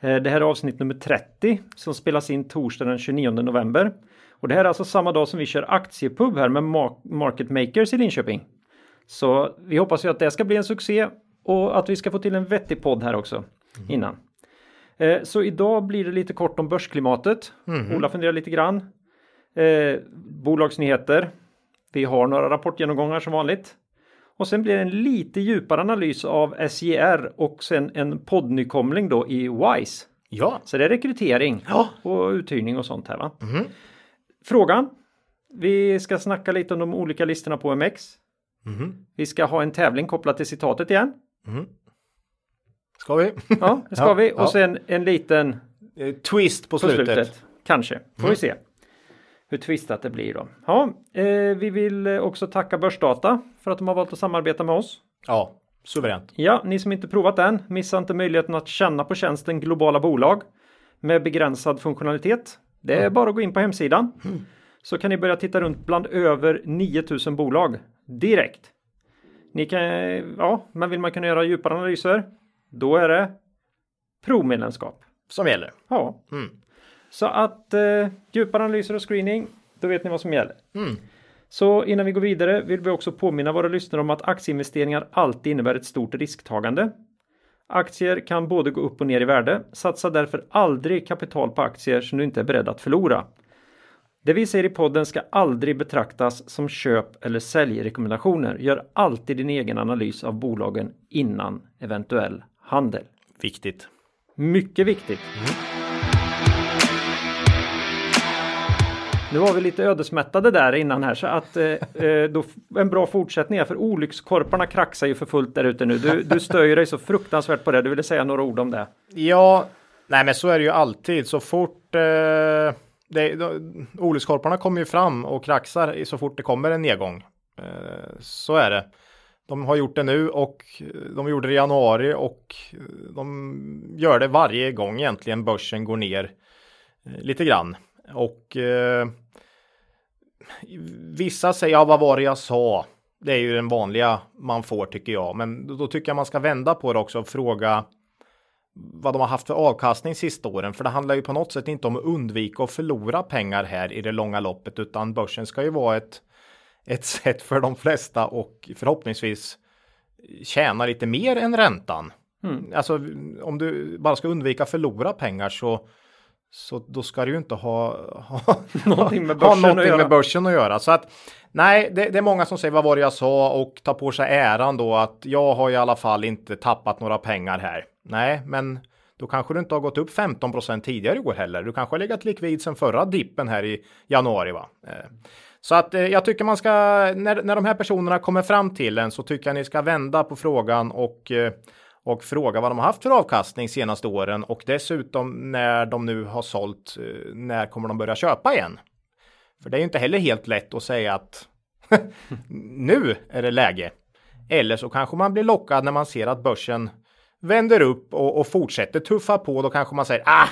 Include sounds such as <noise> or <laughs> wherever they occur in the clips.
Eh, Det här är avsnitt nummer 30 som spelas in torsdag den 29 november. Och det här är alltså samma dag som vi kör aktiepub här med Ma- Market Makers i Linköping. Så vi hoppas ju att det ska bli en succé och att vi ska få till en vettig podd här också innan. Eh, Så idag blir det lite kort om börsklimatet. Ola funderar lite grann. Eh, bolagsnyheter. Vi har några rapportgenomgångar som vanligt. Och sen blir det en lite djupare analys av SJR och sen en poddnykomling då i WISE. Ja, Så det är rekrytering Ja. och uthyrning och sånt här va. Frågan. Vi ska snacka lite om de olika listorna på MX. Vi ska ha en tävling kopplat till citatet igen. ska vi? Ja, det ska Ja, vi. Och sen en liten Eh, Twist på på slutet. slutet. Kanske. Får vi se. Hur twistat det blir då. Ja, eh, vi vill eh, också tacka Börsdata för att de har valt att samarbeta med oss. Ja, suveränt. Ja, ni som inte provat den, missa inte möjligheten att känna på tjänsten globala bolag med begränsad funktionalitet. Det är bara att gå in på hemsidan så kan ni börja titta runt bland över 9000 bolag direkt. Ni kan, ja, men vill man kunna göra djupare analyser, då är det provmedlemskap. Som gäller. Ja, så att eh, djupare analyser och screening, då vet ni vad som gäller. Så innan vi går vidare vill vi också påminna våra lyssnare om att aktieinvesteringar alltid innebär ett stort risktagande. Aktier kan både gå upp och ner i värde. Satsa därför aldrig kapital på aktier som du inte är beredd att förlora. Det vi säger i podden ska aldrig betraktas som köp eller säljrekommendationer. Gör alltid din egen analys av bolagen innan eventuell handel. Viktigt. Mycket viktigt. Nu var vi lite ödesmättade där innan här så att eh, eh då, en bra fortsättning är för olyckskorparna kraxar ju för fullt där ute nu. Du, du stör ju dig så fruktansvärt på det. Du ville säga några ord om det. Ja, nej men så är det ju alltid. Så fort eh, det, då, olyckskorparna kommer ju fram och kraxar i- så fort det kommer en nedgång. Eh, så är det. De har gjort det nu och eh, de gjorde det i januari och eh, de gör det varje gång egentligen börsen går ner eh, lite grann. Och eh, vissa säger, ja vad var det jag sa? Det är ju den vanliga man får tycker jag. Men då, tycker jag man ska vända på det också och fråga vad de har haft för avkastning sista åren. För det handlar ju på något sätt inte om att undvika att förlora pengar här i det långa loppet, utan börsen ska ju vara ett, ett <laughs> sätt för de flesta och förhoppningsvis tjäna lite mer än räntan. Alltså om du bara ska undvika förlora pengar så så då ska du ju inte ha, <laughs> ha Någonting med ha börsen att någonting göra. med börsen att göra. Så att nej, det, det är många som säger vad var det jag sa och tar på sig äran då att jag har i alla fall inte tappat några pengar här. Nej, men då kanske du inte har gått upp 15% tidigare i år heller. Du kanske har legat likvid sen förra dippen här i januari, va? Eh, Så att eh, jag tycker man ska, när, när de här personerna kommer fram till en så tycker jag ni ska vända på frågan och eh, och fråga vad de har haft för avkastning senaste åren och dessutom när de nu har sålt, eh, när kommer de börja köpa igen? För det är ju inte heller helt lätt att säga att <laughs> nu är det läge. Eller så kanske man blir lockad när man ser att börsen vänder upp och, och fortsätter tuffa på. Då kanske man säger ah,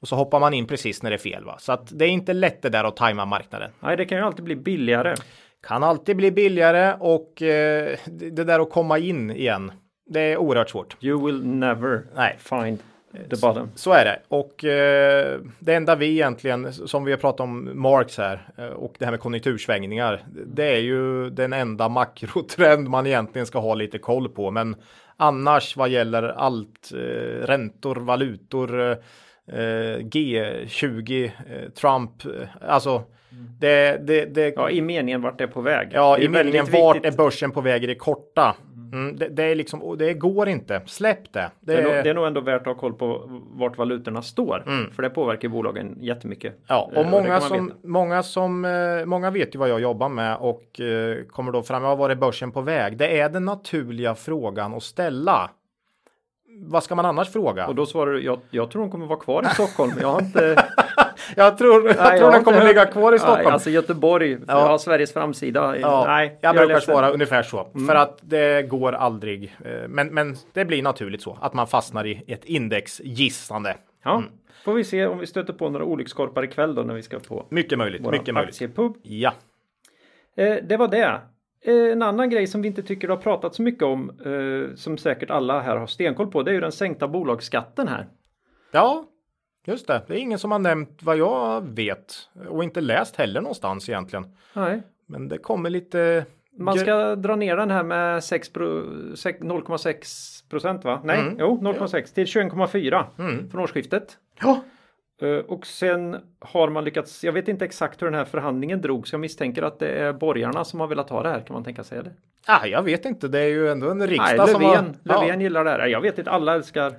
och så hoppar man in precis när det är fel. Va? Så att det är inte lätt det där att tajma marknaden. Nej, det kan ju alltid bli billigare. Kan alltid bli billigare och eh, det det där att komma in igen. Det är oerhört svårt. You will never Nej. find the bottom. Så är det. Och eh, det enda vi egentligen, som vi har pratat om Marx här, eh, och det här med konjunktursvängningar, det är ju den enda makrotrend man egentligen ska ha lite koll på. Men annars vad gäller allt, eh, räntor, valutor, eh, G20, eh, Trump, eh, alltså det, det, det, Ja, i meningen vart det är på väg. Ja, i meningen vart är viktigt. börsen på väg i det korta? Mm, det, det är liksom, och det går inte. Släpp det. Det är, nog, det är nog ändå värt att ha koll på vart valutorna står. För det påverkar bolagen jättemycket. Mm. Ja, Eh, och det många som, många som, eh, många vet ju vad jag jobbar med och eh, kommer då fram, ja, var är börsen på väg? Det är den naturliga frågan att ställa. vad ska man annars fråga? Och då svarar du, jag, jag tror de kommer vara kvar i Stockholm. Jag har inte... <laughs> jag tror, jag Nej, tror har den kommer ligga kvar i Stockholm. Nej, alltså Göteborg, Ja. Sveriges framsida. Ja, Nej, jag är brukar svara ungefär så. För att det går aldrig. eh, Men, men det blir naturligt så att man fastnar i ett indexgissande. Ja, får vi se om vi stöter på några olyckskorpar ikväll då när vi ska på Mycket möjligt. mycket möjligt. aktiepub. Ja. Eh, det var det. Eh, en annan grej som vi inte tycker har pratat så mycket om, eh, som säkert alla här har stenkoll på, det är ju den sänkta bolagsskatten här. Ja, just det. Det är ingen som har nämnt vad jag vet och inte läst heller någonstans egentligen. Nej. Men det kommer lite. Man ska dra ner den här med 6 pro, sex- 0,6 procent va? Nej, Mm. jo 0,6 till 21,4 från årsskiftet. Ja, Eh, Och sen har man lyckats, jag vet inte exakt hur den här förhandlingen drogs. Jag misstänker att det är borgarna som har velat ha det här kan man tänka sig. Eller? ah, jag vet inte. Det är ju ändå en riksdag Nej, som har. Löfven, Löfven gillar det här. Jag vet inte, alla älskar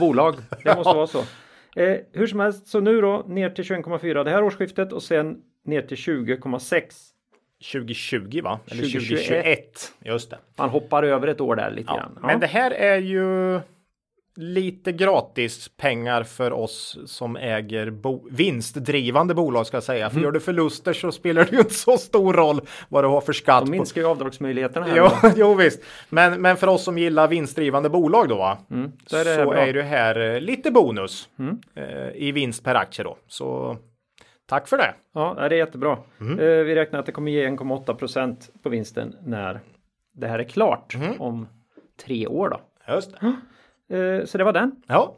bolag. Det måste <laughs> vara så. Eh, hur som helst, så nu då ner till 21,4 det här årsskiftet och sen ner till 20,6. 2020 va? Eller 2021. 2021. Just det. Man hoppar över ett år där lite Ja. grann. Ja. Men det här är ju lite gratis pengar för oss som äger bo- vinstdrivande bolag ska jag säga. Mm. För gör du förluster så spelar det ju inte så stor roll vad du har för skatt. De minskar ju avdragsmöjligheterna här. Jo, <laughs> jo visst. Men, men för oss som gillar vinstdrivande bolag då va? så så är det. Mm. är det här eh, lite bonus eh, i vinst per aktie då. Så tack för det. Ja, det är jättebra. Mm. Eh, vi räknar att det kommer ge 1,8 procent på vinsten när det här är klart Mm. om tre år då. Just det. Eh, så det var den. Ja,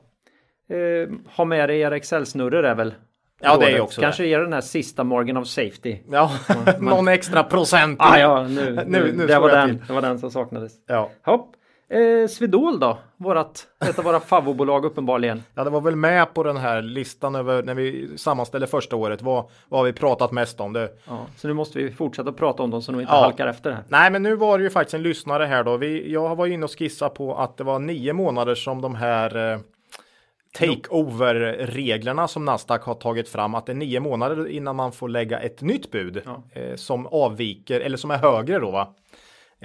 Eh, ha med dig era Excel-snurror är väl Ja, det är också Kanske ger den här sista margin of safety. ja. <laughs> någon extra procent. Ah, ja, nu, nu, <laughs> Nu- nu det, var den, det var den som saknades. Ja. Hopp. Eh, Swedol då? Vårat, ett av våra favoritbolag uppenbarligen. Ja, det var väl med på den här listan över när vi sammanställde första året. Vad, vad har vi pratat mest om? Det, Ja, så nu måste vi fortsätta prata om dem så de inte Ja. halkar efter här. Nej, men nu var det ju faktiskt en lyssnare här då. Vi, jag var inne och skissa på att det var nio månader som de här eh, takeover-reglerna som Nasdaq har tagit fram. Att det är nio månader innan man får lägga ett nytt bud Ja. eh, som avviker eller som är högre då va?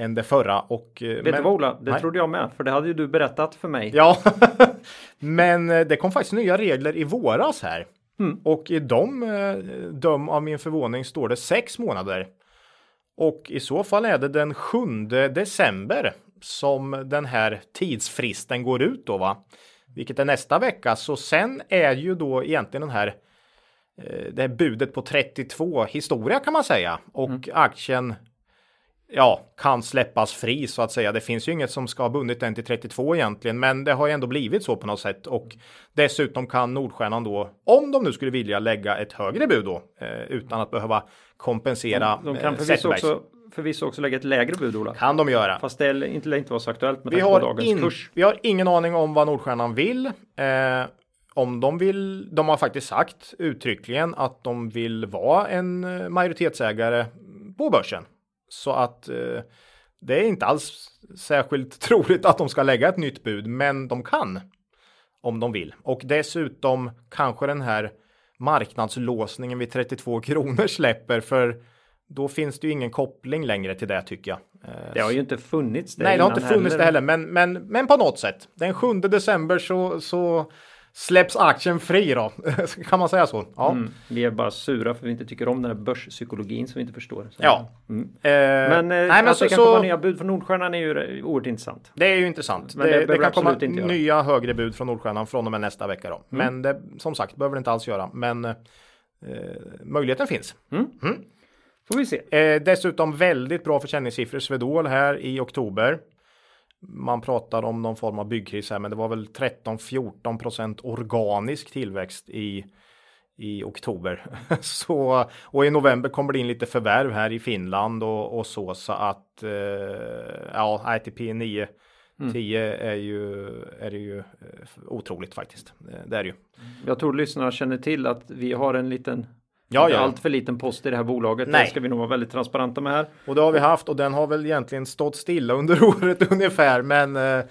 Än det förra. Och, eh, Vet men- du vad Ola? Det Nej. trodde jag med, för det hade ju du berättat för mig. Ja, <laughs> men eh, det kom faktiskt nya regler i våras här. Mm. Och i dem, eh, döm av min förvåning, står det sex månader. Och i så fall är det den 7 december som den här tidsfristen går ut då va? Vilket är nästa vecka. Så sen är ju då egentligen den här det här budet på 32 historia kan man säga. Och Mm. aktien ja, kan släppas fri så att säga. Det finns ju inget som ska ha bundit den till 32 egentligen, men det har ju ändå blivit så på något sätt och dessutom kan Nordstjärnan då, om de nu skulle vilja lägga ett högre bud då, eh, utan att behöva kompensera De kan eh, förvisso också, förvisso också lägga ett lägre bud Ola. Kan de göra. Fast det är inte, inte vara så aktuellt med Vi tanke på har, dagens in, kurs. vi har ingen aning om vad Nordstjärnan vill. Eh, om de vill, de har faktiskt sagt uttryckligen att de vill vara en eh, majoritetsägare på börsen. Så att eh, det är inte alls särskilt <laughs> troligt att de ska lägga ett nytt bud, men de kan om de vill. Och dessutom kanske den här marknadslåsningen vid 32 kronor släpper för då finns det ju ingen koppling längre till det tycker jag. Eh, Det har ju inte funnits det Nej, det har inte funnits det heller, men, men, men på något sätt. Den 7 december så, så släpps aktien fri då. <laughs> kan man säga så? Ja. Mm, vi är bara sura för vi inte tycker om den här börspsykologin som vi inte förstår. Så- Ja. Mm. Eh, Men, nej, eh, men att så, det kan så, komma nya bud från Nordstjärnan är ju oerhört intressant. det är ju intressant. Men det, det det, kan komma nya högre bud från Nordstjärnan från och med nästa vecka Mm. då. Men det, som sagt, behöver det inte alls göra. Men eh, möjligheten finns. Får vi se. Eh, dessutom väldigt bra försäljningssiffror Swedol här i oktober. Man pratar om någon form av byggkris här, men det var väl 13-14 procent organisk tillväxt i i oktober. <laughs> så, och i november kommer det in lite förvärv här i Finland och, och så, så att eh, ja, ITP 9 10 är ju, är det ju eh, otroligt faktiskt. Eh, Det är det ju. Jag tror lyssnarna känner till att vi har en liten Ja, ja. allt för liten post i det här bolaget. Nej. Det ska vi nog vara väldigt transparenta med här. Och det har vi haft och den har väl egentligen stått stilla under <laughs> året ungefär. Men eh,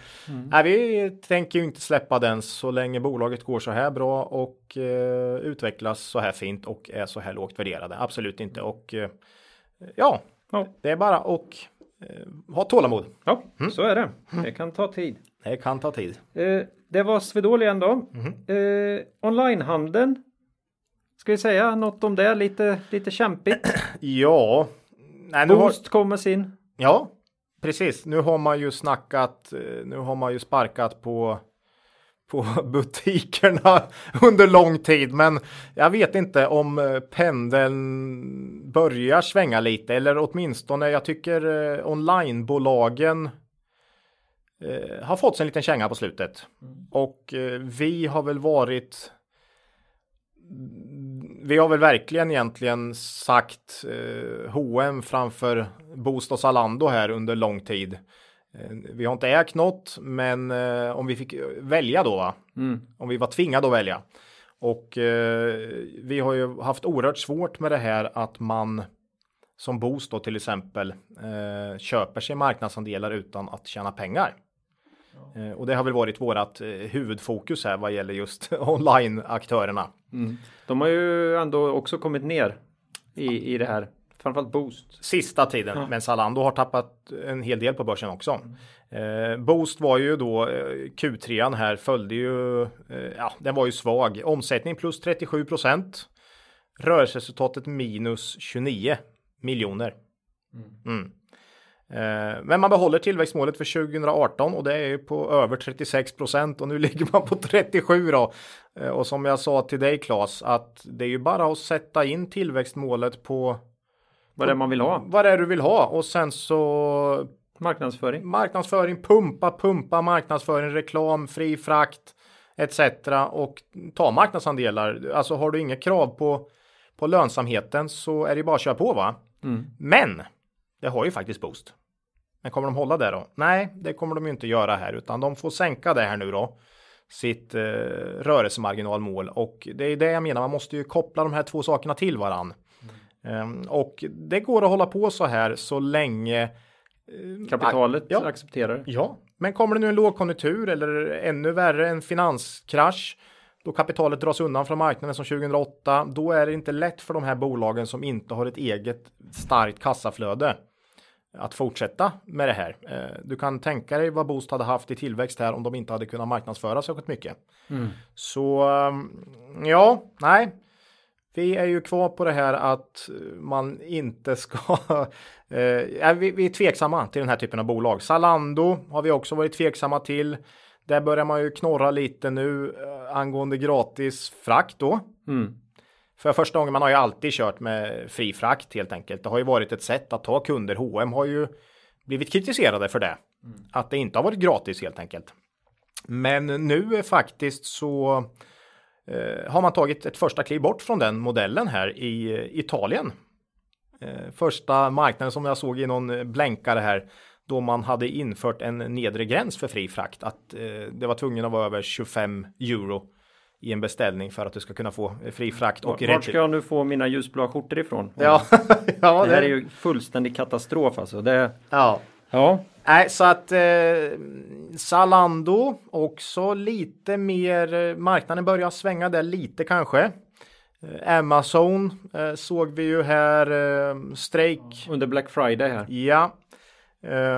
nej, vi tänker ju inte släppa den så länge bolaget går så här bra och eh, utvecklas så här fint och är så här lågt värderade. Absolut inte. Och eh, ja, Ja, det är bara att eh, ha tålamod. ja Mm. så är det. Det kan ta tid. Det kan ta tid. Eh, det var Swedol igen då. Eh, onlinehandeln. Ska vi säga något om det? Lite, lite kämpigt. <clears throat> Ja, nej, nu har, Boost kommer sin. ja, precis. Nu har man ju snackat, eh, nu har man ju sparkat på på <laughs> butikerna <laughs> under lång tid. Men jag vet inte om eh, pendeln börjar svänga lite eller åtminstone jag tycker eh, onlinebolagen eh, har fått sig en liten känga på slutet. Och eh, vi har väl varit vi har väl verkligen egentligen sagt eh, H&M framför Boost och Zalando här under lång tid. Eh, vi har inte ägt något, men eh, om vi fick välja då, va? om vi var tvingade att välja. Och eh, vi har ju haft oerhört svårt med det här att man som Boost då till exempel eh, köper sig marknadsandelar utan att tjäna pengar. Eh, och det har väl varit vårat eh, huvudfokus här vad gäller just <laughs> online-aktörerna. De har ju ändå också kommit ner i, i det här. Framförallt Boost. Sista tiden, men Zalando har tappat en hel del på börsen också. Eh, Boost var ju då eh, Q3 här följde ju, eh, ja, den var ju svag. Omsättning plus 37 procent. Rörelseresultatet minus 29 miljoner. Mm. Eh, Men man behåller tillväxtmålet för 2018 och det är ju på över 36 procent och nu <laughs> ligger man på 37 då. Eh, Och som jag sa till dig Claes att det är ju bara att sätta in tillväxtmålet på Vad det är man vill ha. vad det är du vill ha och sen så Marknadsföring. marknadsföring, pumpa, pumpa, marknadsföring, reklam, fri frakt etc. och ta marknadsandelar. Alltså har du inga krav på, på lönsamheten så är det bara att köra på va? Men det har ju faktiskt Boost. Men kommer de hålla det då? Nej, det kommer de ju inte göra här utan de får sänka det här nu då. Sitt eh, rörelsemarginalmål och det är det jag menar. Man måste ju koppla de här två sakerna till varann. Ehm, och det går att hålla på så här så länge Kapitalet Ja. accepterar. Ja, men kommer det nu en lågkonjunktur eller ännu värre en finanskrasch då kapitalet dras undan från marknaden som 2008, då är det inte lätt för de här bolagen som inte har ett eget starkt kassaflöde att fortsätta med det här. Eh, Du kan tänka dig vad Boost hade haft i tillväxt här om de inte hade kunnat marknadsföra särskilt mycket. Så ehm, ja, nej, vi är ju kvar på det här att man inte ska... <laughs> eh, vi, vi är tveksamma till den här typen av bolag. Zalando har vi också varit tveksamma till. Där börjar man ju knorra lite nu eh, angående gratis frakt då. För första gången man har ju alltid kört med fri frakt helt enkelt. Det har ju varit ett sätt att ta kunder. H&M har ju blivit kritiserade för det. Att det inte har varit gratis helt enkelt. Men nu är faktiskt så eh, har man tagit ett första kliv bort från den modellen här i eh, Italien. Eh, första marknaden som jag såg i någon blänkare här då man hade infört en nedre gräns för fri frakt. Att eh, det var tvungen att vara över 25 euro i en beställning för att du ska kunna få fri frakt och Vart ska jag nu få mina ljusblåa skjortor ifrån? Ja, <laughs> ja, Det här är ju fullständig katastrof alltså. Det, ja. ja, Nej, så att eh, Zalando också lite mer. eh, Marknaden börjar svänga där lite kanske. Eh, Amazon eh, såg vi ju här eh, strejk. under Black Friday här. Ja,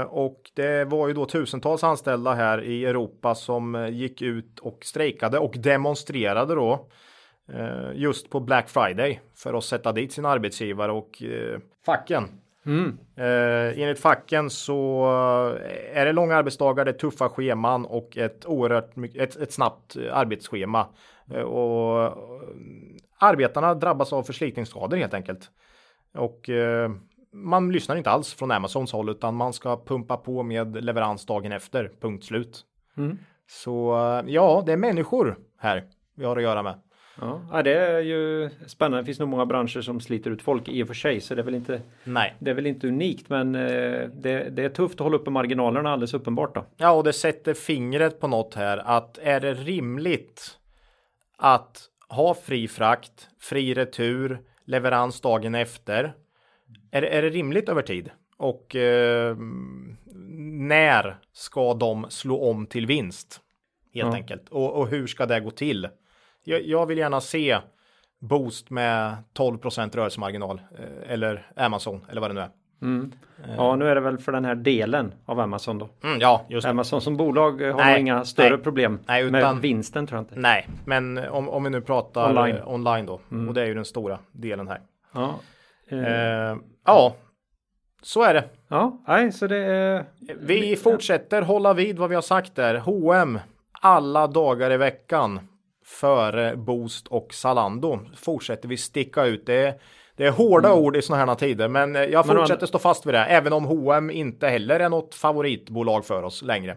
och det var ju då tusentals anställda här i Europa som eh, gick ut och strejkade och demonstrerade då eh, just på Black Friday för att sätta dit sin arbetsgivare och eh, facken. Eh, enligt facken så eh, är det långa arbetsdagar, det är tuffa scheman och ett oerhört ett, ett snabbt eh, arbetsschema. Eh, och eh, arbetarna drabbas av förslitningsskador helt enkelt. Och eh, man lyssnar inte alls från Amazons håll utan man ska pumpa på med leverans dagen efter, punkt slut. Så eh, ja, det är människor här vi har att göra med. Ja, ja, det är ju spännande. Det finns nog många branscher som sliter ut folk i och för sig, så det är väl inte, Nej. det är väl inte unikt, men eh, det, det är tufft att hålla uppe marginalerna alldeles uppenbart. Då. Ja, och det sätter fingret på något här att är det rimligt att ha fri frakt, fri retur, leverans dagen efter? Är, det- är det rimligt över tid? Och eh, när ska de slå om till vinst? Helt Ja. enkelt. Och, och hur ska det gå till? Jag, jag vill gärna se Boost med 12 rörelsemarginal eh, eller Amazon eller vad det nu är. Mm. Ja, nu är det väl för den här delen av Amazon då. Mm, ja, just det. Amazon som bolag har Nej, inga större nej. problem Nej, med utan- vinsten tror jag inte. Nej, men om, om vi nu pratar Online. online, då. Och det är ju den stora delen här. Ja, eh, Eh, ja, så är det. ja nej, så det är Vi fortsätter hålla vid vad vi har sagt där. H&M alla dagar i veckan före Boost och Zalando fortsätter vi sticka ut. Det är, det är hårda ord i sådana här tider, men eh, jag fortsätter stå fast vid det, även om H&M inte heller är något favoritbolag för oss längre.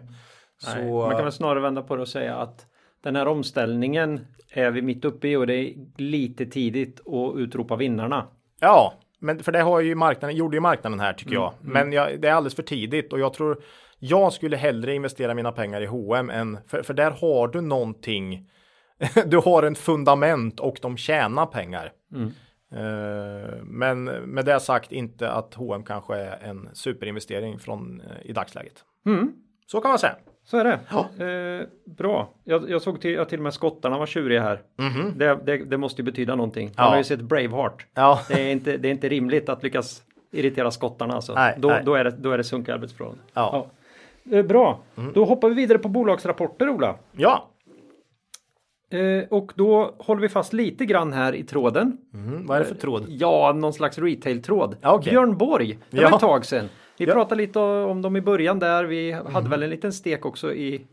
Så, Nej, man kan väl snarare vända på det och säga att den här omställningen är vi mitt uppe i och det är lite tidigt att utropa vinnarna. Ja, men för det har ju marknaden, gjorde ju marknaden här tycker Mm, jag. Men jag, det är alldeles för tidigt och jag tror jag skulle hellre investera mina pengar i H&M än för, för där har du någonting. <laughs> du har en fundament och de tjänar pengar. Mm. Eh, men med det sagt inte att H&M kanske är en superinvestering från eh, i dagsläget. Mm. Så kan man säga. Så är det. Eh, bra. Jag, jag såg till att till och med skottarna var tjuriga här. Det, det, det måste ju betyda någonting. Man. Ja. har ju sett Braveheart. Ja. Det, är inte, det är inte rimligt att lyckas irritera skottarna alltså. Nej, då, nej. då är det, då är det sunkiga arbetsförhållanden. Ja. Ja. Eh, bra. Då hoppar vi vidare på bolagsrapporter Ola. Ja. Eh, och då håller vi fast lite grann här i tråden. Mm, vad är det för tråd? Ja, någon slags retail-tråd. Ja, okej. Björn Borg, det Ja. var ett tag sedan. Vi Ja. pratade lite om dem i början där. Vi hade väl en liten stek också i,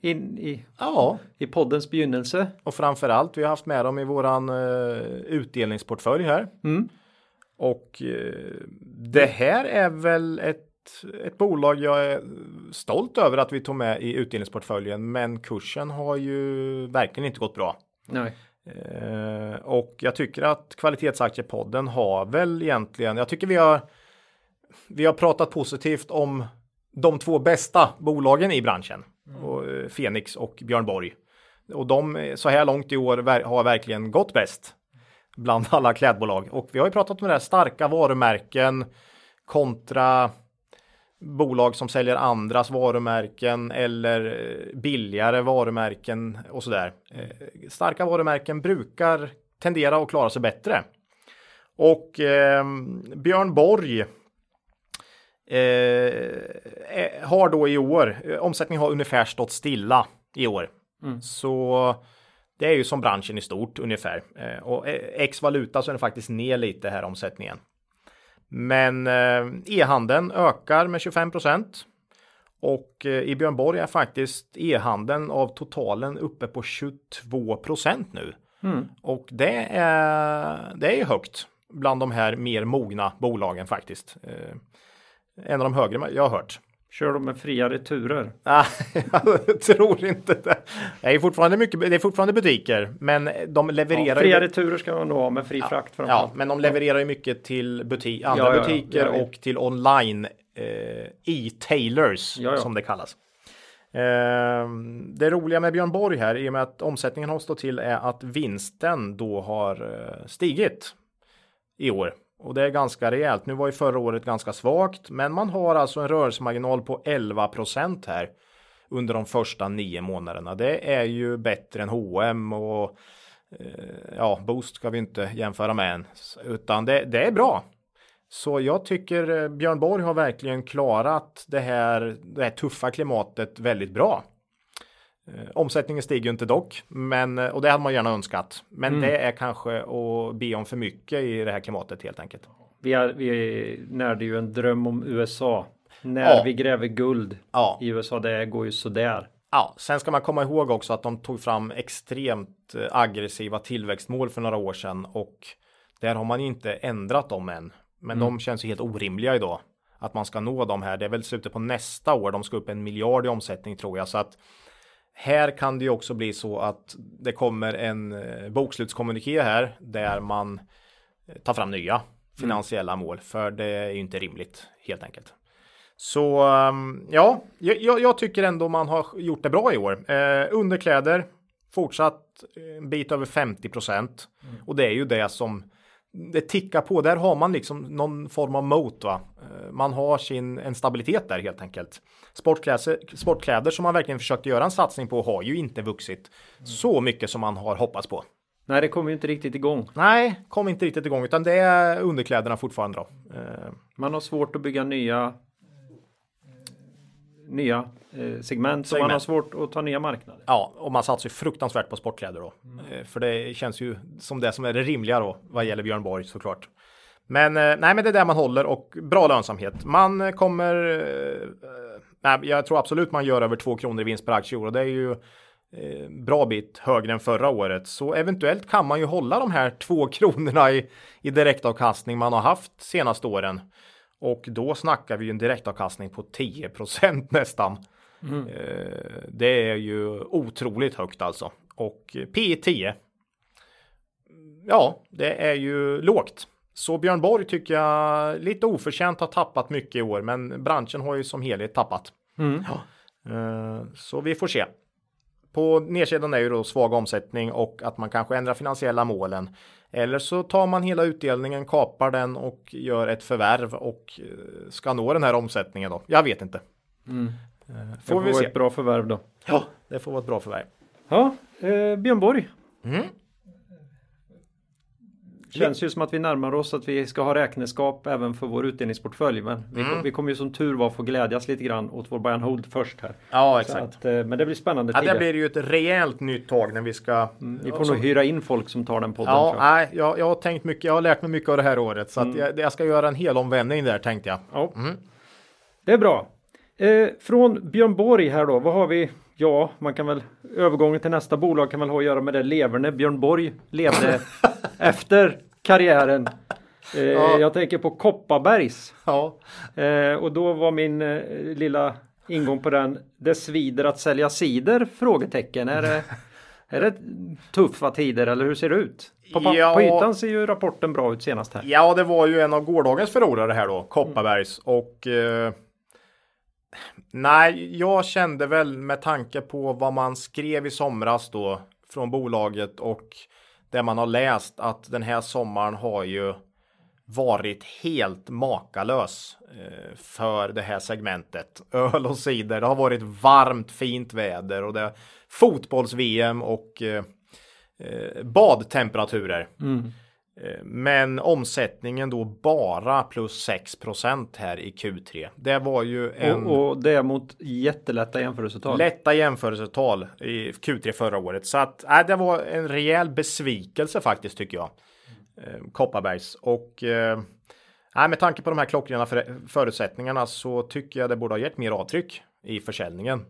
in, i, Ja, i poddens begynnelse. och framförallt vi har haft med dem i våran uh, utdelningsportfölj här. Mm. Och eh, det här är väl ett, ett bolag jag är stolt över att vi tog med i utdelningsportföljen. Men kursen har ju verkligen inte gått bra. Nej. Eh, och jag tycker att kvalitetsaktiepodden har väl egentligen, jag tycker vi har vi har pratat positivt om de två bästa bolagen i branschen. Och, eh, Fenix och Björn Borg. Och de eh, så här långt i år har verkligen gått bäst. Bland alla klädbolag. Och vi har ju pratat om det här starka varumärken kontra bolag som säljer andras varumärken eller eh, billigare varumärken och sådär. Starka varumärken brukar tendera att klara sig bättre. Och eh, Björn Borg eh, eh, har då i år, eh, omsättningen har ungefär stått stilla i år. Så det är ju som branschen i stort ungefär. Eh, och eh, ex valuta så är den faktiskt ner lite här omsättningen. Men eh, e-handeln ökar med 25 procent. Och eh, i Björn Borg är faktiskt e-handeln av totalen uppe på 22 procent nu. Och det är, det är ju högt bland de här mer mogna bolagen faktiskt. En av de högre jag har hört. Kör de med fria returer? <laughs> Ah, jag tror inte det. Det är fortfarande mycket, det är fortfarande butiker, men de levererar Ja, ju- fria returer ska man nog ha med fri frakt Ja, men de levererar ju mycket till buti- andra Ja, ja, ja. butiker Ja, ja. och till online eh, e-tailers Ja, ja. som det kallas. Eh, det roliga med Björn Borg här i och med att omsättningen har stått till är att vinsten då har eh, stigit i år. Och det är ganska rejält. Nu var ju förra året ganska svagt, men man har alltså en rörelsemarginal på 11 procent här under de första nio månaderna. Det är ju bättre än H&M och eh, ja, Boost ska vi inte jämföra med än, utan det, det är bra. Så jag tycker eh, Björn Borg har verkligen klarat det här, det här tuffa klimatet väldigt bra. Eh, omsättningen stiger ju inte dock, men och det hade man gärna önskat. Men det är kanske att be om för mycket i det här klimatet helt enkelt. Vi, är, vi närde ju en dröm om USA. När Ja. vi gräver guld Ja. i USA, det går ju sådär. Ja, sen ska man komma ihåg också att de tog fram extremt eh, aggressiva tillväxtmål för några år sedan och där har man inte ändrat dem än. Men de känns ju helt orimliga idag. Att man ska nå dem här. Det är väl slutet på nästa år. De ska upp en miljard i omsättning tror jag. Så att här kan det ju också bli så att det kommer en eh, bokslutskommuniké här där man eh, tar fram nya finansiella mål. För det är ju inte rimligt helt enkelt. Så um, ja, jag, jag- tycker ändå man har gjort det bra i år. Eh, underkläder fortsatt en bit över 50 procent och det är ju det som det tickar på. Där har man liksom någon form av mot. Va? Eh, Man har sin en stabilitet där helt enkelt. Sportkläder, sportkläder som man verkligen försökte göra en satsning på har ju inte vuxit så mycket som man har hoppats på. Nej, det kommer ju inte riktigt igång. Nej, kom inte riktigt igång utan det är underkläderna fortfarande då. Eh, Man har svårt att bygga nya nya segment, så man har svårt att ta nya marknader. Ja, och man satsar ju fruktansvärt på sportkläder då. Eh, För det känns ju som det som är det rimliga då vad gäller Björn Borg såklart. Men eh, nej, men det är där man håller och bra lönsamhet. Man eh, kommer. eh, Nej, jag tror absolut man gör över 2 kronor i vinst per aktie och det är ju eh, bra bit högre än förra året. Så eventuellt kan man ju hålla de här 2 <laughs> kronorna i, i direktavkastning man har haft senaste åren. Och då snackar vi ju en direktavkastning på 10% <laughs> nästan. Eh, det är ju otroligt högt alltså. Och P 10. Ja, det är ju lågt. Så Björn Borg tycker jag lite oförtjänt har tappat mycket i år, men branschen har ju som helhet tappat. Ja. Eh, Så vi får se. På nedsidan är ju då svag omsättning och att man kanske ändrar finansiella målen. Eller så tar man hela utdelningen, kapar den och gör ett förvärv och eh, ska nå den här omsättningen då. Jag vet inte. Eh, Det Får vi vara se. ett bra förvärv då. Ja, det får vara ett bra förvärv. Ja, eh, Björn Borg. Mm. Känns ju som att vi närmar oss att vi ska ha räkenskap även för vår utdelningsportfölj. Men vi, Mm. vi kommer ju som tur var få glädjas lite grann åt vår buy and hold först här. Ja, exakt. att, eh, men det blir spännande Ja, tider. det blir ju ett rejält nytt tag när vi ska. Vi får nog hyra in folk som tar den podden. Ja, tror jag. nej, jag, jag har tänkt mycket. Jag har lärt mig mycket av det här året så att jag, jag ska göra en hel omvändning där tänkte jag. Ja. Mm. Det är bra. Eh, från Björn Borg här då, vad har vi? Ja, man kan väl övergången till nästa bolag kan väl ha att göra med det leverne Björn Borg levde <laughs> efter karriären. Eh, Ja. Jag tänker på Kopparbergs. Ja, Eh, och då var min eh, lilla ingång på den. Det svider att sälja cider? Frågetecken. Är det, är det tuffa tider eller hur ser det ut? På, Ja. på ytan ser ju rapporten bra ut senast här. ja, det var ju en av gårdagens förlorare här då, Kopparbergs och. Eh, nej, jag kände väl med tanke på vad man skrev i somras då från bolaget och det man har läst att den här sommaren har ju varit helt makalös eh, för det här segmentet. Öl och cider. Det har varit varmt, fint väder och det är fotbolls-VM och eh, eh, badtemperaturer. Mm. Men omsättningen då bara plus 6% här i Q3. Det var ju en Och, och det är mot jättelätta jämförelsetal. lätta jämförelsetal i Q3 förra året. Så att äh, det var en rejäl besvikelse faktiskt tycker jag. Eh, Kopparbergs och eh, nej, med tanke på de här klockrena för, förutsättningarna så tycker jag det borde ha gett mer avtryck i försäljningen.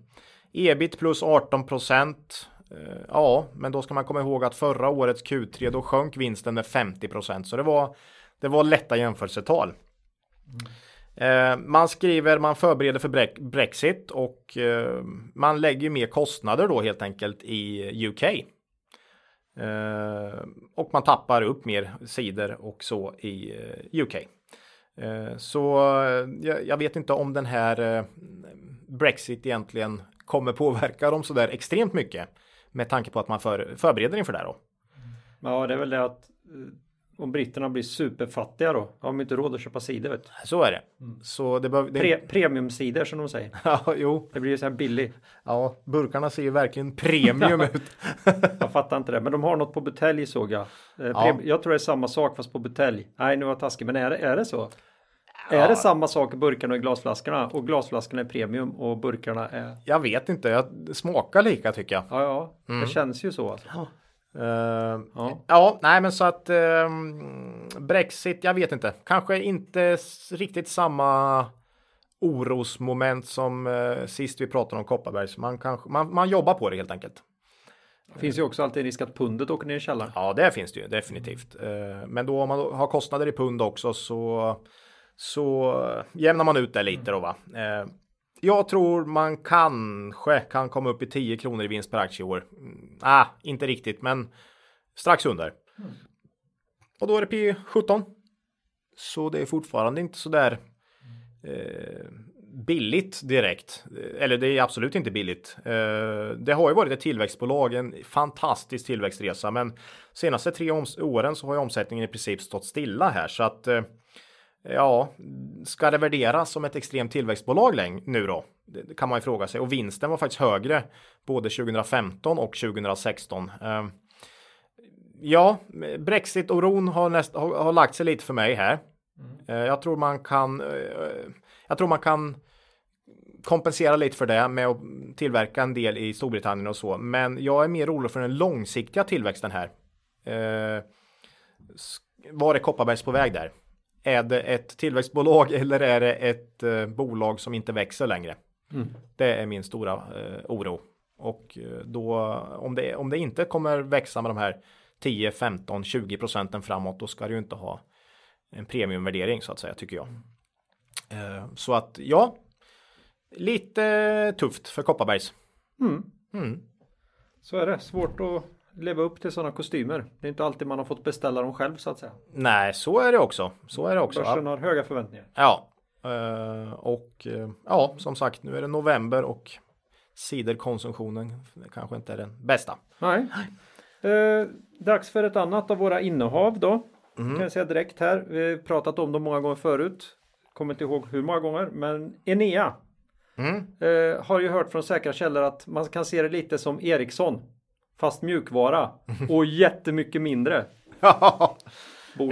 Ebit plus 18 procent. Eh, ja, men då ska man komma ihåg att förra årets Q3 då sjönk vinsten med 50 procent, så det var det var lätta jämförelsetal. Eh, man skriver, man förbereder för Brexit och eh, man lägger mer kostnader då helt enkelt i UK. Och man tappar upp mer sidor och så i UK. Så jag, vet inte om den här Brexit egentligen kommer påverka dem så där extremt mycket med tanke på att man för, förbereder inför det här då. Ja, det är väl det att eh, om britterna blir superfattiga då har de inte råd att köpa cider. Vet du. Så är det. Så det behöver... Pre Det, premiumcider som de säger. <laughs> ja, jo. Det blir ju så här billig. Ja, burkarna ser ju verkligen premium <laughs> ut. <laughs> Jag fattar inte det. Men de har något på butelj såg jag. Eh, Ja. Jag tror det är samma sak fast på butelj. Nej, nu var jag taskig. Men är det, är det så? Är det samma sak i burkarna och i glasflaskorna? Och glasflaskorna är premium och burkarna är... Jag vet inte, jag smakar lika tycker jag. Ja, ja. Det känns ju så. Alltså. Eh, Ja. ja, nej men så att ehm, Brexit, jag vet inte. Kanske inte riktigt samma orosmoment som eh, sist vi pratade om Kopparbergs. Man, kanske, man, man jobbar på det helt enkelt. Det finns ju också alltid en risk att pundet åker ner i källaren. Ja, det finns det ju definitivt. Eh, Men då om man har kostnader i pund också så, så jämnar man ut det lite då va. Eh, Jag tror man kanske kan komma upp i 10 kronor i vinst per aktie i år. Mm, Ah, inte riktigt, men strax under. Och då är det P17. Så det är fortfarande inte så där eh, billigt direkt. Eh, Eller det är absolut inte billigt. Eh, det har ju varit ett tillväxtbolag, en fantastisk tillväxtresa, men senaste tre åren så har ju omsättningen i princip stått stilla här så att eh, ja, ska det värderas som ett extremt tillväxtbolag läng- nu då? Det kan man ju fråga sig och vinsten var faktiskt högre både 2015 och 2016. Eh, ja, Brexit-oron har, näst, har, har lagt sig lite för mig här. Eh, jag tror man kan. eh, jag tror man kan kompensera lite för det med att tillverka en del i Storbritannien och så. Men jag är mer orolig för den långsiktiga tillväxten här. Eh, s- var är Kopparbergs på väg där? Är det ett tillväxtbolag eller är det ett eh, bolag som inte växer längre? Det är min stora eh, oro. Och eh, då om det, om det inte kommer växa med de här 10, 15, 20 procenten framåt, då ska det ju inte ha en premiumvärdering så att säga tycker jag. Eh, så att ja, lite tufft för Kopparbergs. Mm. Så är det. Svårt att leva upp till sådana kostymer. Det är inte alltid man har fått beställa dem själv så att säga. Nej, så är det också. Så är det också. Börsen har höga förväntningar. Ja, eh, och eh, ja, som sagt, nu är det november och ciderkonsumtionen kanske inte är den bästa. Nej. Eh, dags för ett annat av våra innehav då. Kan jag säga direkt här. Vi har pratat om dem många gånger förut. Kommer inte ihåg hur många gånger. Men Enea. Eh, har ju hört från säkra källor att man kan se det lite som Ericsson. Fast mjukvara. <laughs> Och jättemycket mindre. Ja,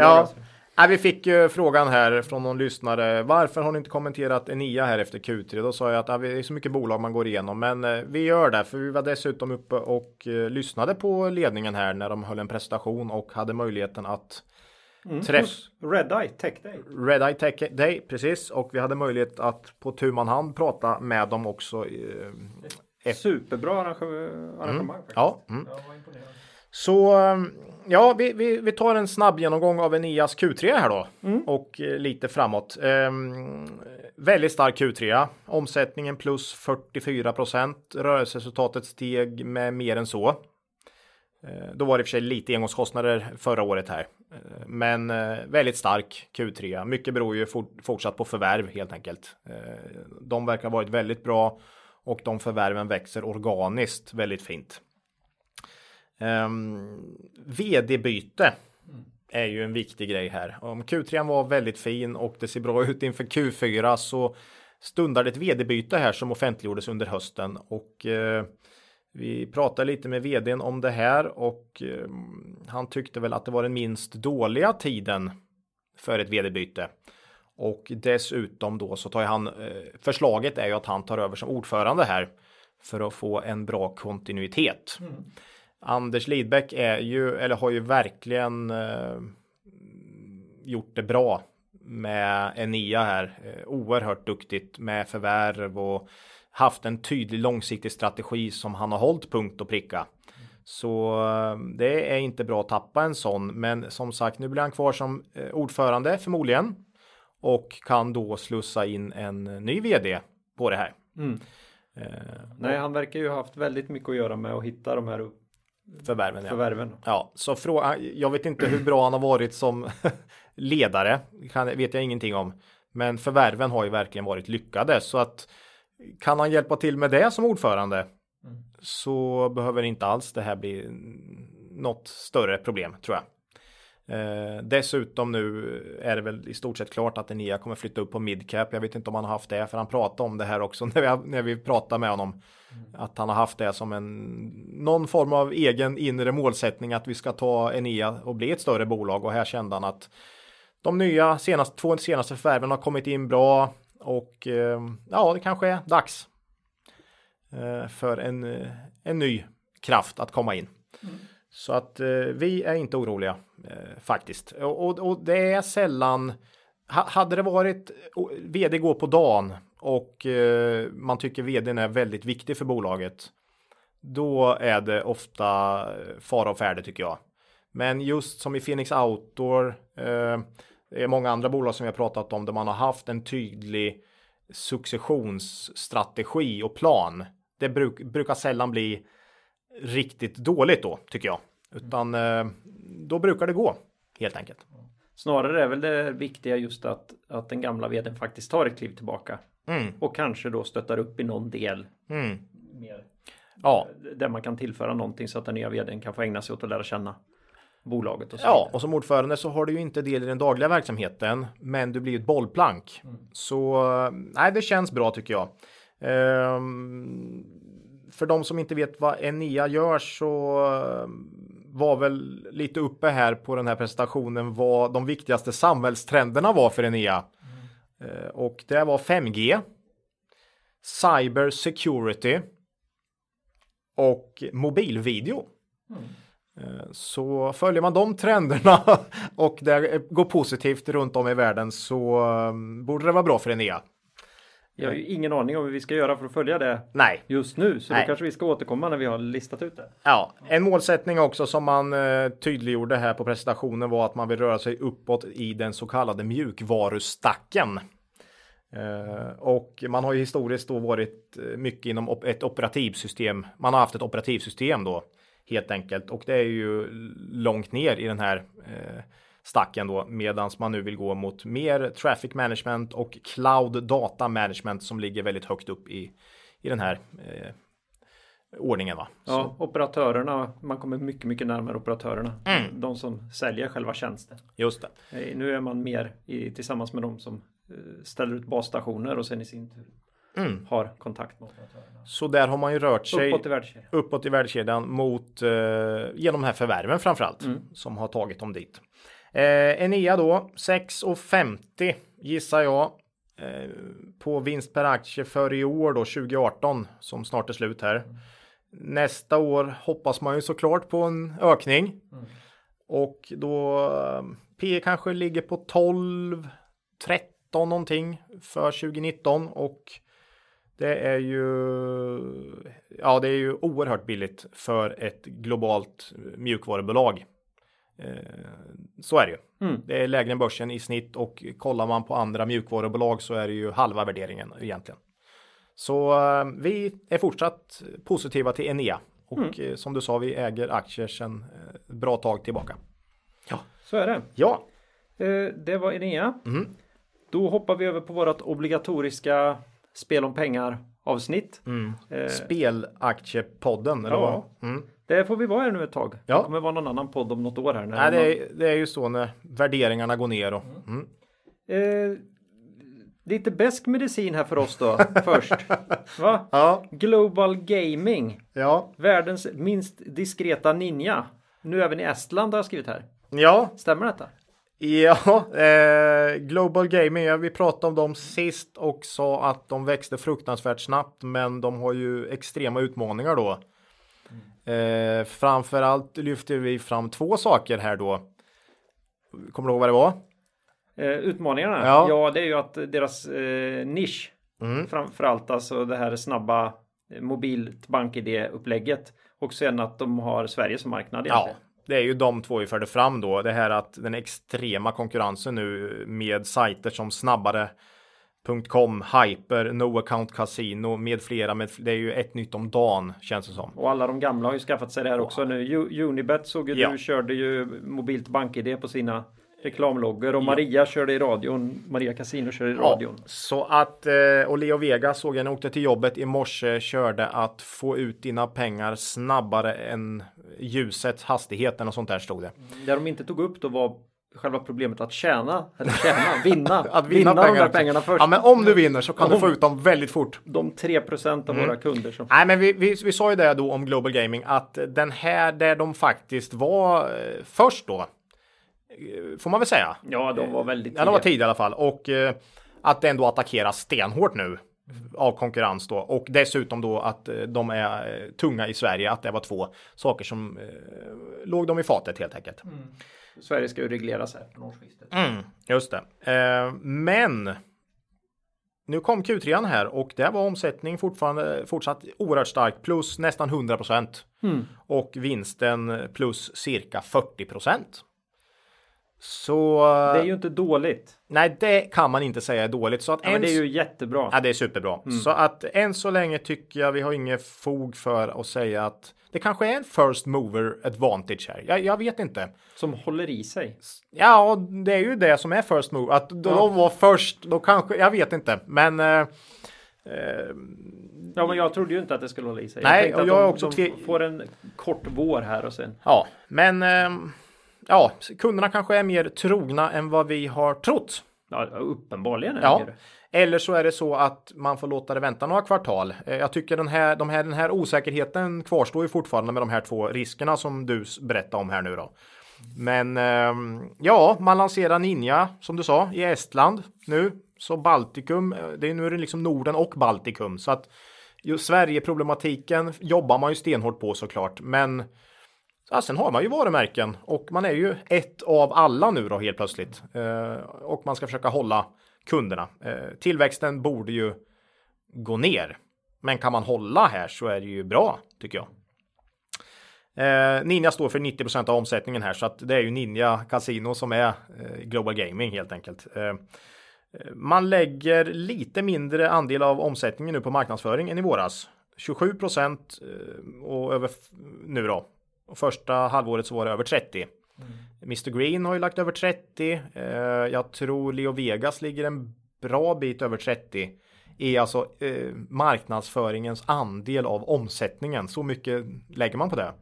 alltså. Nej, vi fick ju frågan här från någon lyssnare. Varför har ni inte kommenterat Enia här efter Q3? Då sa jag att ja, det är så mycket bolag man går igenom, men eh, vi gör det för vi var dessutom uppe och eh, lyssnade på ledningen här när de höll en presentation och hade möjligheten att träffa Hos Redeye Tech Day. Red Eye Tech Day precis och vi hade möjlighet att på tu man hand prata med dem också. Eh, Superbra arrange- arrangemang. faktiskt. Ja, mm. Så eh, ja, vi, vi, vi tar en snabb genomgång av Enias Q3 här då och eh, lite framåt. Ehm, väldigt stark Q3. Omsättningen plus 44 procent. Rörelseresultatet steg med mer än så. Eh, då var det i och för sig lite engångskostnader förra året här, Eh, men eh, väldigt stark Q3. Mycket beror ju fort, fortsatt på förvärv helt enkelt. De verkar ha varit väldigt bra och de förvärven växer organiskt väldigt fint. Ehm, um, vd-byte är ju en viktig grej här. Om Q3 var väldigt fin och det ser bra ut inför Q4 så stundar det ett vd-byte här som offentliggjordes under hösten och eh, vi pratade lite med vdn om det här och eh, han tyckte väl att det var den minst dåliga tiden för ett vd-byte. Och dessutom då så tar han, eh, förslaget är ju att han tar över som ordförande här för att få en bra kontinuitet. Anders Lidbeck är ju, eller har ju verkligen eh, gjort det bra med Enia här. Eh, oerhört duktigt med förvärv och haft en tydlig långsiktig strategi som han har hållit punkt och pricka. Så eh, det är inte bra att tappa en sån, men som sagt, nu blir han kvar som ordförande förmodligen och kan då slussa in en ny vd på det här. Eh, Nej, han verkar ju ha haft väldigt mycket att göra med att hitta de här förvärven. Ja. förvärven. Ja, så fråga, jag vet inte hur bra han har varit som <laughs> ledare, kan, vet jag ingenting om. Men förvärven har ju verkligen varit lyckade så att kan han hjälpa till med det som ordförande så behöver inte alls det här bli något större problem tror jag. Eh, dessutom nu är det väl i stort sett klart att Enia kommer flytta upp på midcap. Jag vet inte om han har haft det för han pratade om det här också <laughs> när vi, när vi pratade med honom. Att han har haft det som en någon form av egen inre målsättning att vi ska ta Enea och bli ett större bolag och här kände han att de nya senaste, två senaste förvärven har kommit in bra och eh, ja, det kanske är dags eh, för en, eh, en ny kraft att komma in. Så att eh, vi är inte oroliga eh, faktiskt. Och, och, och det är sällan, ha, hade det varit vd går på dagen och eh, man tycker vdn är väldigt viktig för bolaget. Då är det ofta eh, fara och färde tycker jag. Men just som i Phoenix Outdoor, eh, det är många andra bolag som vi har pratat om där man har haft en tydlig successionsstrategi och plan. Det bruk, brukar sällan bli riktigt dåligt då tycker jag. Utan eh, då brukar det gå helt enkelt. Snarare är väl det viktiga just att, att den gamla vdn faktiskt tar ett kliv tillbaka. Mm. Och kanske då stöttar upp i någon del. Mm. Mer, Ja, där man kan tillföra någonting så att den nya vdn kan få ägna sig åt att lära känna bolaget och så Ja, och som ordförande så har du ju inte del i den dagliga verksamheten, men du blir ett bollplank. Så nej, det känns bra tycker jag. Ehm, för de som inte vet vad Enea gör så ehm, var väl lite uppe här på den här presentationen vad de viktigaste samhällstrenderna var för Enea. Eh, och det var 5G, Cyber Security och mobilvideo. Eh, Så följer man de trenderna <laughs> och det går positivt runt om i världen så eh, borde det vara bra för Enea. Jag har ju ingen aning om hur vi ska göra för att följa det Nej, just nu. Så Nej. då kanske vi ska återkomma när vi har listat ut det. Ja, en målsättning också som man eh, tydliggjorde här på presentationen var att man vill röra sig uppåt i den så kallade mjukvarustacken. Eh, och man har ju historiskt då varit eh, mycket inom op- ett operativsystem. Man har haft ett operativsystem då helt enkelt och det är ju långt ner i den här eh, stacken då medans man nu vill gå mot mer traffic management och cloud data management som ligger väldigt högt upp i, i den här eh, ordningen. Va? Ja, operatörerna, man kommer mycket, mycket närmare operatörerna. Mm. De som säljer själva tjänsten. Just det. Eh, Nu är man mer i, tillsammans med de som eh, ställer ut basstationer och sen i sin tur Mm. har kontakt med operatörerna. Så där har man ju rört sig Uppåt i världskedjan. uppåt i värdekedjan mot eh, genom de här förvärven framförallt Mm. som har tagit dem dit. Eh, Enea då 6,50 gissar jag eh, på vinst per aktie för i år då 2018 som snart är slut här. Nästa år hoppas man ju såklart på en ökning och då eh, P kanske ligger på 12 13 någonting för 2019 och det är ju ja, det är ju oerhört billigt för ett globalt mjukvarubolag. Eh, Så är det ju. Mm. Det är lägre än börsen i snitt och kollar man på andra mjukvarubolag så är det ju halva värderingen egentligen. Så eh, vi är fortsatt positiva till Enea och eh, som du sa, vi äger aktier sedan bra tag tillbaka. Så är det. Ja, Det var Enea. Mhm. Då hoppar vi över på vårt obligatoriska spel om pengar avsnitt. mm. Eh, spelaktiepodden. Eller Ja. vad? Mm. Det får vi vara här nu ett tag. Ja. Det kommer vara någon annan podd om något år här. Nej, det är, det är ju så när värderingarna går ner och mm. Eh, lite besk medicin här för oss då <laughs> först. Va? Ja, Global Gaming. ja, Världens minst diskreta ninja. Nu även i Estland har jag skrivit här. ja, Stämmer detta? ja. Eh, Global Gaming, ja, vi pratade om dem sist och sa att de växte fruktansvärt snabbt, men de har ju extrema utmaningar då. Eh, framförallt lyfter vi fram två saker här då. Kommer du ihåg vad det var? Eh, utmaningarna? Ja. Ja. det är ju att deras eh, nisch, Mm. framförallt alltså det här snabba eh, mobilt bank-id-upplägget och sen att de har Sverige som marknad Ja, det är ju de två vi förde fram då. Det här att den extrema konkurrensen nu med sajter som snabbare.com, Hyper, No Account Casino med flera. Med, det är ju ett nytt om dagen känns det som. Och alla de gamla har ju skaffat sig det här också nu. U- Unibet såg ju Ja. du körde ju mobilt bank-id på sina reklamloggor och Maria körde i radion. Maria Casino körde i radion. Ja, så att eh, och Leo Vega såg jag när jag åkte till jobbet i morse körde att få ut dina pengar snabbare än ljusets hastigheten och sånt där stod det. Det de inte tog upp då var själva problemet att tjäna, eller tjäna, <laughs> vinna. Att vinna, de pengar där också. pengarna först. Ja, men om du vinner så kan du Om- få ut dem väldigt fort. De 3% av våra kunder som Nej, men vi, vi, vi sa ju det då om Global Gaming att den här där de faktiskt var eh, först då. eh, Får man väl säga. Ja, de var väldigt Ja, de var tidiga. tidiga i alla fall och eh, att den då attackerar stenhårt nu av konkurrens då och dessutom då att de är tunga i Sverige. Att det var två saker som eh, låg dem i fatet helt enkelt. Sverige ska ju regleras här från årsskiftet. Mm, just det. Eh, men nu kom Q3 här och där var omsättning fortfarande fortsatt oerhört stark plus nästan 100 procent Mm. och vinsten plus cirka 40 procent. Så Det är ju inte dåligt. nej, det kan man inte säga är dåligt. Så att Ja, men än det är ju jättebra. Ja, det är superbra. Så att än så länge tycker jag vi har inget fog för att säga att det kanske är en first mover advantage här. Jag, jag vet inte. Som håller i sig. Ja, det är ju det som är first move. Att de var först, då kanske, jag vet inte. Men eh, eh, Ja, men jag trodde ju inte att det skulle hålla i sig. Nej, tänkte och jag de, också de tve- får en kort vår här och sen. ja, men eh, ja, kunderna kanske är mer trogna än vad vi har trott. Ja, uppenbarligen är Ja. det eller så är det så att man får låta det vänta några kvartal. Eh, jag tycker den här, de här, den här osäkerheten kvarstår ju fortfarande med de här två riskerna som du berättade om här nu då. Men ehm, ja, man lanserar Ninja som du sa i Estland nu. Så Baltikum, eh, det är nu är det liksom Norden och Baltikum. Så att just Sverige-problematiken jobbar man ju stenhårt på såklart. Men ja, sen har man ju varumärken och man är ju ett av alla nu då helt plötsligt. Eh, och man ska försöka hålla kunderna. Eh, tillväxten borde ju gå ner. Men kan man hålla här så är det ju bra tycker jag. Eh, Ninja står för 90% av omsättningen här så att det är ju Ninja Casino som är eh, Global Gaming helt enkelt. Eh, man lägger lite mindre andel av omsättningen nu på marknadsföring än i våras. 27 procent eh, och över nu då. Och första halvåret så var det över 30. Mm. Mr Green har ju lagt över 30. Eh, jag tror Leo Vegas ligger en bra bit över 30 är alltså eh, marknadsföringens andel av omsättningen. Så mycket lägger man på det.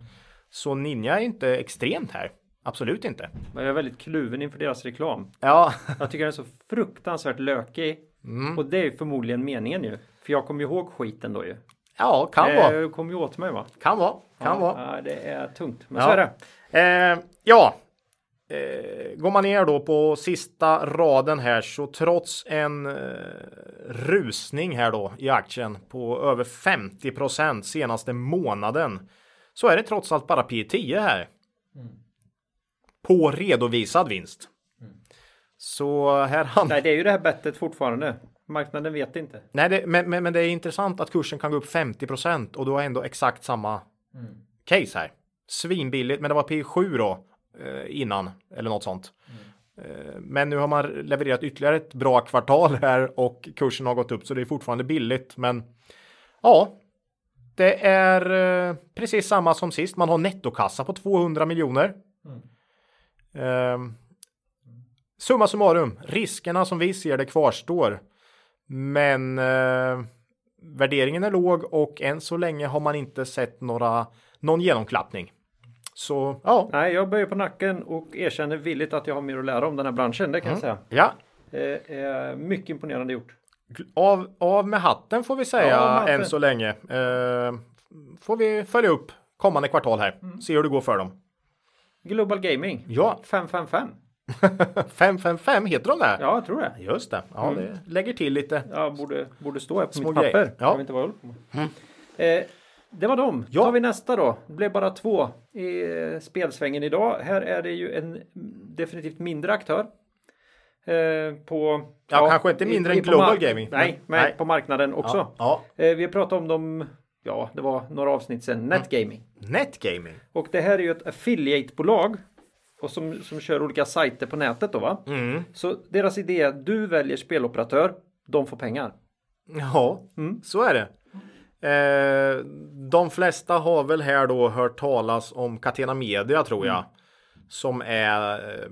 Så Ninja är inte extremt här. Absolut inte. Men jag är väldigt kluven inför deras reklam. Ja. jag tycker den är så fruktansvärt lökig. Mm. Och det är förmodligen meningen ju. För jag kommer ihåg skiten då ju. Ja, kan vara. Det kom ju åt mig va? Kan vara. Kan ja, vara. Det är tungt. Men ja. så är det. Eh, ja, Eh, går man ner då på sista raden här så trots en eh, rusning här då i aktien på över 50% senaste månaden så är det trots allt bara P10 här. Mm. På redovisad vinst. Mm. Så här handlar... Nej, det är ju det här bettet fortfarande. Marknaden vet inte. Nej, det, men, men, men, det är intressant att kursen kan gå upp 50% och då är ändå exakt samma mm. case här. Svinbilligt, men det var P7 då Eh, innan eller något sånt. Mm. Men nu har man levererat ytterligare ett bra kvartal här och kursen har gått upp så det är fortfarande billigt. Men ja, det är eh, precis samma som sist. Man har nettokassa på 200 miljoner. Mm. Eh, summa summarum, riskerna som vi ser det kvarstår. Men eh, värderingen är låg och än så länge har man inte sett några, någon genomklappning. Så ja. Nej, jag böjer på nacken och erkänner villigt att jag har mer att lära om den här branschen. Det kan mm. jag säga. Ja. Det är mycket imponerande gjort. Av, av med hatten får vi säga ja, än så länge. Eh, får vi följa upp kommande kvartal här. Mm. Se hur det går för dem. Global Gaming. Ja. 555. 555 <laughs> heter de där? Ja, jag tror det. Just det. Ja, mm. det lägger till lite. Ja, borde, borde stå här på Små mitt papper. Ja. Jag vet inte vad jag håller på med. Mm. Eh, det var dem. Ja. tar vi nästa då. Det blev bara två i spelsvängen idag. Här är det ju en definitivt mindre aktör. Eh, på, ja, ja, kanske inte mindre i, än Global Gaming. Nej, men nej. på marknaden också. Ja, eh, vi pratat om dem, ja, det var några avsnitt sedan, Netgaming. Netgaming. Och det här är ju ett affiliate-bolag och som, som kör olika sajter på nätet då va? Mm. Så deras idé är att du väljer speloperatör, de får pengar. Ja, mm. så är det. Eh, de flesta har väl här då hört talas om Catena Media tror jag. Mm. Som är eh,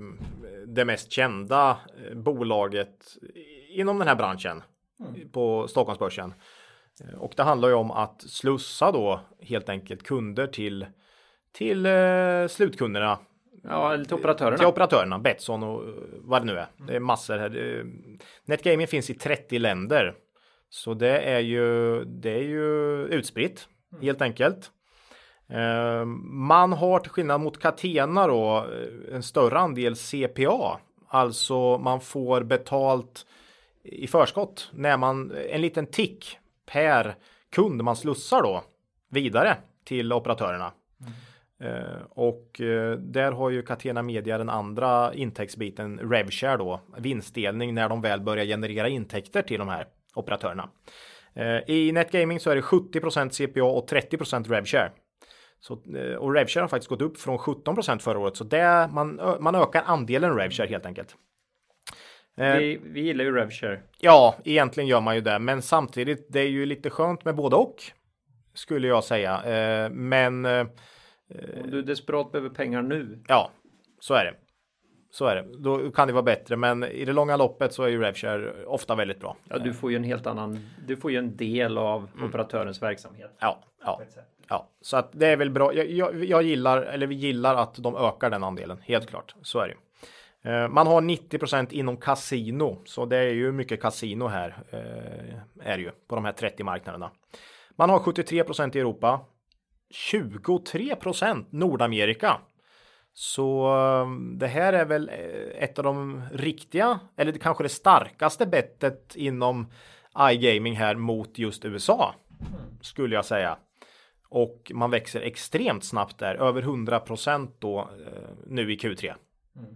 det mest kända eh, bolaget inom den här branschen mm. på Stockholmsbörsen. Och det handlar ju om att slussa då helt enkelt kunder till till eh, slutkunderna. Ja, till operatörerna. Till operatörerna, Betsson och vad det nu är. Det är massor här. Netgaming finns i 30 länder. Så det är ju, det är ju utspritt mm. helt enkelt. Eh, man har till skillnad mot Catena då eh, en större andel CPA. Alltså man får betalt i förskott när man en liten tick per kund man slussar då vidare till operatörerna. Mm. Uh, och uh, där har ju Catena Media den andra intäktsbiten RevShare då vinstdelning när de väl börjar generera intäkter till de här operatörerna. Eh, I Netgaming så är det 70% CPA och 30 RevShare. Så, eh, och RevShare har faktiskt gått upp från 17% förra året, så det, man, man ökar andelen RevShare helt enkelt. Eh, vi, vi gillar ju RevShare. Ja, egentligen gör man ju det, men samtidigt, det är ju lite skönt med både och. Skulle jag säga, men. Om du desperat behöver pengar nu. Ja, så är det. Så är det. Då kan det vara bättre, men i det långa loppet så är ju RevShare ofta väldigt bra. Ja, du får ju en helt annan. Du får ju en del av mm. operatörens verksamhet. Ja, ja, ja, så att det är väl bra. Jag, jag, jag, gillar eller vi gillar att de ökar den andelen helt klart. Så är det. Eh, man har 90% inom kasino, så det är ju mycket kasino här. Eh, är det ju på de här 30 marknaderna. Man har 73% i Europa, 23% Nordamerika. Så det här är väl ett av de riktiga, eller kanske det starkaste bettet inom iGaming här mot just USA. Skulle jag säga. Och man växer extremt snabbt där, över 100 då eh, nu i Q3. Mm.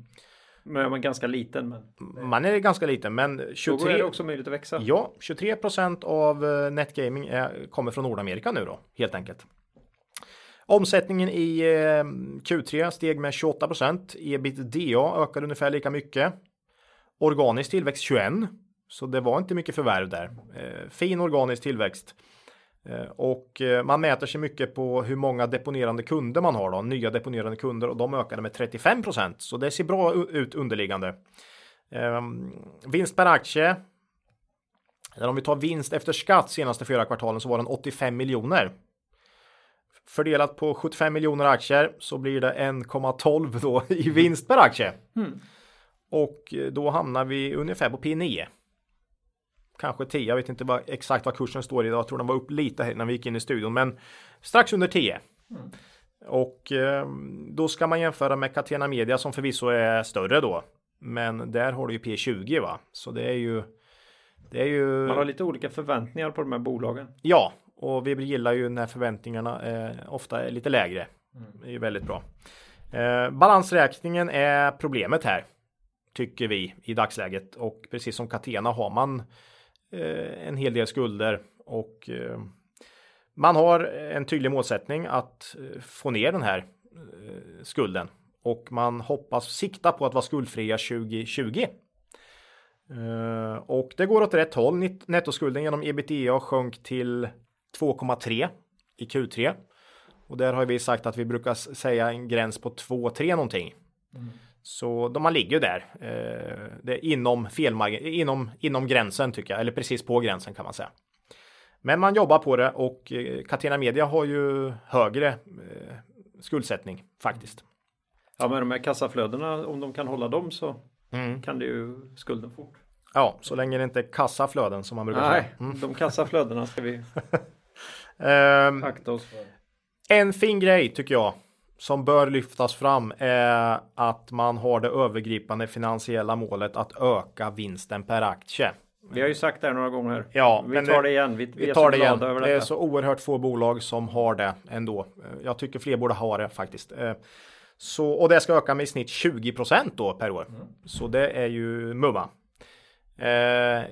Men man är ganska liten. Men... Man är ganska liten, men 23. Då är det också möjligt att växa. Ja, 23% av eh, Netgaming är, kommer från Nordamerika nu då, helt enkelt. Omsättningen i eh, Q3 steg med 28 procent. Ebitda ökade ungefär lika mycket. Organisk tillväxt 21. Så det var inte mycket förvärv där. Eh, fin organisk tillväxt. Eh, och man mäter sig mycket på hur många deponerande kunder man har då, nya deponerande kunder och de ökade med 35 procent. så det ser bra ut underliggande. Vinst per aktie. Om vi tar vinst efter skatt senaste fyra kvartalen så var den 85 miljoner. Fördelat på 75 miljoner aktier så blir det 1,12 då i vinst per aktie. Mm. Och då hamnar vi ungefär på P9. Kanske 10, jag vet inte vad, exakt vad kursen står idag. Jag tror den var upp lite här när vi gick in i studion, men strax under 10. Mm. Och eh, då ska man jämföra med Catena Media som förvisso är större då. Men där har du ju P20 va? Så det är ju det är ju... Man har lite olika förväntningar på de här bolagen. Ja, och vi gillar ju när förväntningarna eh, ofta är lite lägre. Mm. Det är ju väldigt bra. Eh, balansräkningen är problemet här. Tycker vi i dagsläget och precis som Catena har man eh, en hel del skulder och eh, man har en tydlig målsättning att eh, få ner den här eh, skulden och man hoppas sikta på att vara skuldfria 2020. och det går åt rätt håll. Nettoskulden genom ebitda sjönk till 2,3 i Q3. Och där har vi sagt att vi brukar säga en gräns på 2-3 någonting. Mm. Så de man ligger där. Eh, det är inom, felmargin, inom, inom gränsen tycker jag, eller precis på gränsen kan man säga. Men man jobbar på det och eh, Catena Media har ju högre eh, skuldsättning faktiskt. Ja, men de här kassaflödena, om de kan hålla dem så mm. kan det ju skulden fort. Ja, så länge det inte är kassaflöden som man brukar Nej, säga. Mm. de kassaflödena ska vi <laughs> Um, en fin grej tycker jag som bör lyftas fram är att man har det övergripande finansiella målet att öka vinsten per aktie. Vi har ju sagt det här några gånger. Ja, vi tar det igen. Vi, vi tar det igen. det är så oerhört få bolag som har det ändå. Jag tycker fler borde ha det faktiskt. Eh, så, och det ska öka med i snitt 20 då per år. Mm. Så det är ju mumma. Eh,